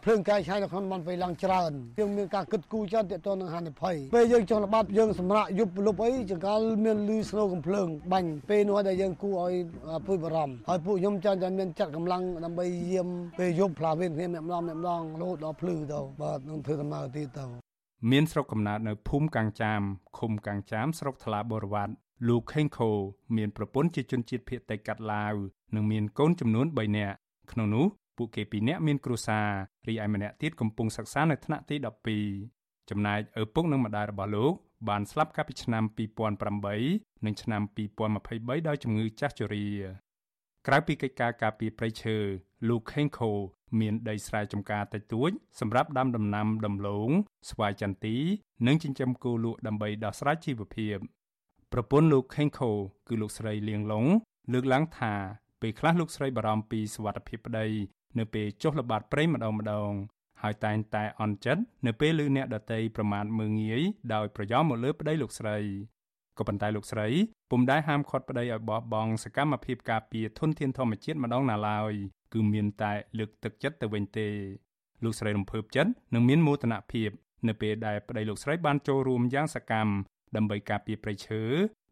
ភ្លើងកាយឆាយនៅក្នុងមន្តពេលឡើងច្រើនយើងមានការគិតគូរច្រើនទាក់ទងនឹងហានិភ័យពេលយើងចង់ល្បាតយើងសម្រាប់យប់លប់អីចង្កល់មានលឺស្នូកំភ្លើងបាញ់ពេលនោះដែលយើងគួរឲ្យព្រួយបារម្ភហើយពួកខ្ញុំចាំតែមានចាត់កម្លាំងដើម្បីយាមពេលយប់ផ្លាវេនគ្នាម្ដងម្ដងរហូតដល់ភ្លឺទៅបាទនឹងធ្វើដំណើរទៀតទៅមានស្រុកកំណើតនៅភូមិកាំងចាមឃុំកាំងចាមស្រុកថ្លាបរវត្តលោកខេងខូមានប្រពន្ធជាជនជាតិភៀតតៃកាត់ឡាវ និងមានកូនចំនួន3នាក់ក្នុងនោះពួកគេពីរនាក់មានគ្រួសាររីឯម្នាក់ទៀតកំពុងសិក្សានៅថ្នាក់ទី12ចំណែកឪពុកនិងម្ដាយរបស់លោកបានស្លាប់កាលពីឆ្នាំ2008និងឆ្នាំ2023ដោយជំងឺចាស់ជរាក្រៅពីកិច្ចការការពារព្រៃឈើលោកខេងខូមានដីស្រែចម្ការតិចតួចសម្រាប់ដាំដំណាំដំឡូងស្វាយចន្ទី និងចិញ្ចឹមគោលក់ដើម្បីដោះស្រាយជីវភាពប្រពន្ធលោកខេងខូគឺលោកស្រីលៀងឡុងលើកឡើងថា ពេលខ្លះលោកស្រីបារម្ភពីសុវត្ថិភាពប្តីនៅពេលចុះល្បាតព្រៃម្ដងម្ដងហើយតែងតែអន់ចិត្តនៅពេលឮអ្នកដតីប្រមាថមើងងាយដោយប្រយោលមកលើប្តីលោកស្រីក៏ប៉ុន្តែលោកស្រីពុំដែលហាមឃាត់ប្តីឲ្យបោះបង់សកម្មភាពការពារធនធានធម្មជាតិម្ដងណាឡើយគឺមានតែលើកទឹកចិត្តទៅវិញទេលោកស្រីរំភើបចិត្តនិងមានមោទនភាពនៅពេលដែលប្តីលោកស្រីបានចូលរួមយ៉ាងសកម្មដើម្បីការពារព្រៃឈើ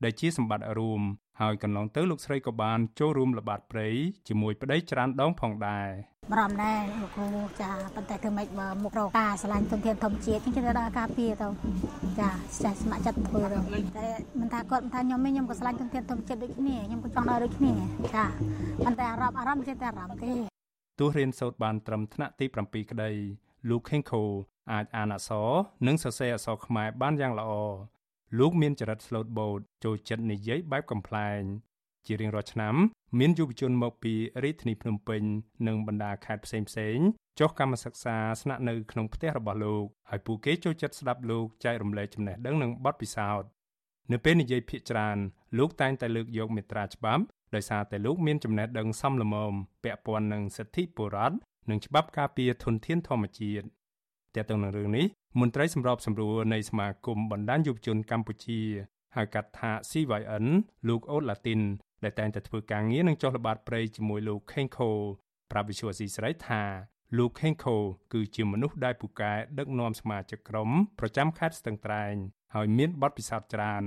ដែលជាសម្បត្តិរួម ហើយកន្លងទៅលោកស្រីក៏បានចូលរួមល្បាតព្រៃជាមួយប្តីច្រើនដងផងដែរបារម្ភដែរលោកគ្រូចាប៉ុន្តែគឺមិនបើមុខរកការឆ្លាញ់ទុនធានធម្មជាតិខ្ញុំទៅដល់ការពារទៅចាចេះស្ម័គ្រចិត្តធ្វើទៅតែមិនថាគាត់មិនថាខ្ញុំខ្ញុំក៏ឆ្លាញ់ទុនធានធម្មជាតិដូចគ្នាខ្ញុំក៏ចង់ដល់ដូចគ្នាចាប៉ុន្តែអារម្មណ៍អារម្មណ៍ជាតែអារម្មណ៍ទេទោះរៀនសូត្របានត្រឹមថ្នាក់ទី7ក្តីលោកខេងខូអាចអានអក្សរនិងសរសេរអក្សរខ្មែរបានយ៉ាងល្អ លោកមានចរិតស្លូតបូតចូលចិត្តនិយាយបែបកំ pl ែងជារៀងរាល់ឆ្នាំមានយុវជនមកពីរាជធានីភ្នំពេញនិងបណ្ដាខេត្តផ្សេងផ្សេងចុះកម្មសិក្សាស្នាក់នៅក្នុងផ្ទះរបស់លោកហើយពួកគេចូលចិត្តស្ដាប់លោកចែករំលែកចំណេះដឹងនិងបទពិសោធន៍នៅពេលនិយាយភាកច្រើនលោកតែងតែលើកយកមេត្រាច្បាប់ដោយសារតែលោកមានចំណេះដឹងសមល្មមពាក់ព័ន្ធនឹងសិទ្ធិពលរដ្ឋនិងច្បាប់ការពារធនធានធម្មជាតិ ទាក់ទងនឹងរឿងនេះមន្ត្រីសម្របសម្រួលនៃសមាគមបណ្ដាញយុវជនកម្ពុជាហៅកាត់ថា CYN លោកអូតឡាទីនដែលតែងតែធ្វើការងារនឹងចុះល្បាតព្រៃជាមួយលោកខេងខូប្រាប់វិសុវស៊ីស្រីថាលោកខេងខូគឺជាមនុស្សដែលពូកែដឹកនាំសមាជិកក្រុមប្រចាំខេត្តស្ទឹងត្រែងហើយមានបទពិសោធន៍ច្រើន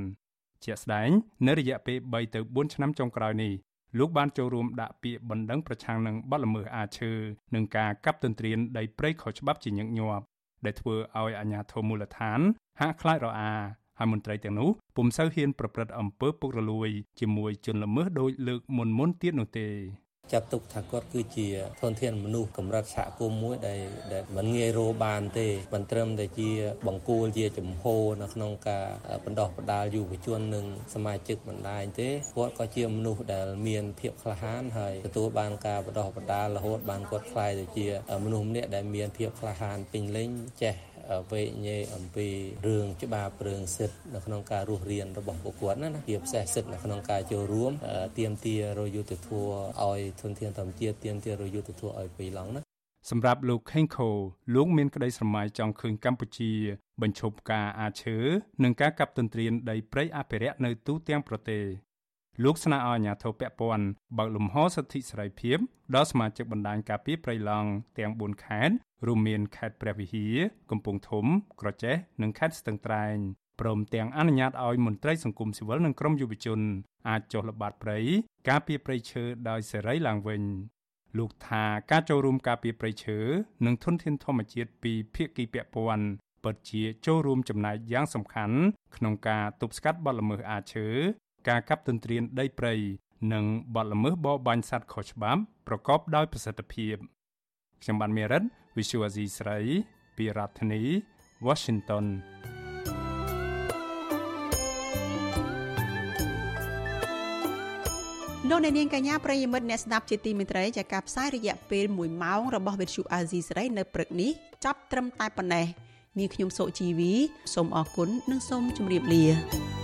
ជាក់ស្ដែងនៅរយៈពេល3ទៅ4ឆ្នាំចុងក្រោយនេះលោកបានចូលរួមដាក់ពាក្យបណ្ដឹងប្រឆាំងនឹងបទល្មើសអាឈើនិងការកាប់ទន្ទ្រានដីព្រៃខុសច្បាប់ជាញឹកញាប់ ដែលធ្វើឲ្យអាជ្ញាធរមូលដ្ឋានហាក់ខ្លាចរអាហើយមន្ត្រីទាំងនោះពុំសូវហ៊ានប្រព្រឹត្តអំពើពុករលួយជាមួយជនល្មើសដោយលើកមុនមុនទៀតនោះទេ ចាត់ទុកថាគាត់គឺជាធនធានមនុស្សកម្រិតសហគមន៍មួយដែលដែលមិនងាយរកបានទេមិនត្រឹមតែជាបង្គោលជាចំហនៅក្នុងការបណ្ដោះបណ្ដាលយុវជននិងសមាជិកបណ្ដាញទេគាត់ក៏ជាមនុស្សដែលមានភាពក្លាហានហើយទទួលបានការបណ្ដោះបណ្ដាលរហូតបានគាត់ខ្លាយទៅជាមនុស្សម្នាក់ដែលមានភាពក្លាហានពេញលេញចេះ វែកញែកអំពីរឿងច្បាប់រឿងសិទ្ធិនៅក្នុងការរស់រានរបស់ពួកគាត់ណាណាជាពិសេសសិទ្ធិនៅក្នុងការចូលរួមទៀមទារយុទ្ធធัวឲ្យធនធានធម្មជាតិទៀមទារយុទ្ធធัวឲ្យពីឡងណាសម្រាប់លោកខេងខូលោកមានក្តីស្រមៃចង់ឃើញកម្ពុជា បញ្ឈប់ការអាឈើនិងការកាប់ទន្ទ្រានដីព្រៃអភិរក្សនៅទូទាំងប្រទេស លោកស្នើឲ្យអាជ្ញាធរពាក់ព័ន្ធបើកលំហសិទ្ធិសេរីភាពដល់សមាជិកបណ្ដាញការពារព្រៃឡង់ទាំង4ខេត្តរួមមានខេត្តព្រះវិហារ កំពង់ធំ ក្រចេះ និងខេត្តស្ទឹងត្រែងព្រមទាំងអនុញ្ញាតឲ្យមន្ត្រីសង្គមស៊ីវិលនិងក្រមយុវជនអាចចុះល្បាតព្រៃការពារព្រៃឈើដោយសេរីឡើងវិញលោកថាការចូលរួមការពារព្រៃឈើនិងធនធានធម្មជាតិពីភាគីពាក់ព័ន្ធពិតជាចូលរួមចំណែកយ៉ាងសំខាន់ក្នុងការទប់ស្កាត់បទល្មើសអាឈើ ការកាប់ទន្ទ្រានដីព្រៃនិងបទល្មើសបរបាញ់សត្វខុសច្បាប់ប្រកបដោយប្រសិទ្ធភាពខ្ញុំបានមេរិត Visual Asia ស្រីពីរដ្ឋធានី Washington លោកអ្នកនាងកញ្ញាប្រិយមិត្តអ្នកស្ដាប់ជាទីមេត្រីចាការផ្សាយរយៈពេល1ម៉ោងរបស់វិទ្យុអាស៊ីសេរីនៅព្រឹកនេះចាប់ត្រឹមតែប៉ុណ្ណេះនាងខ្ញុំសុជីវីសូមអរគុណនិងសូមជម្រាបលា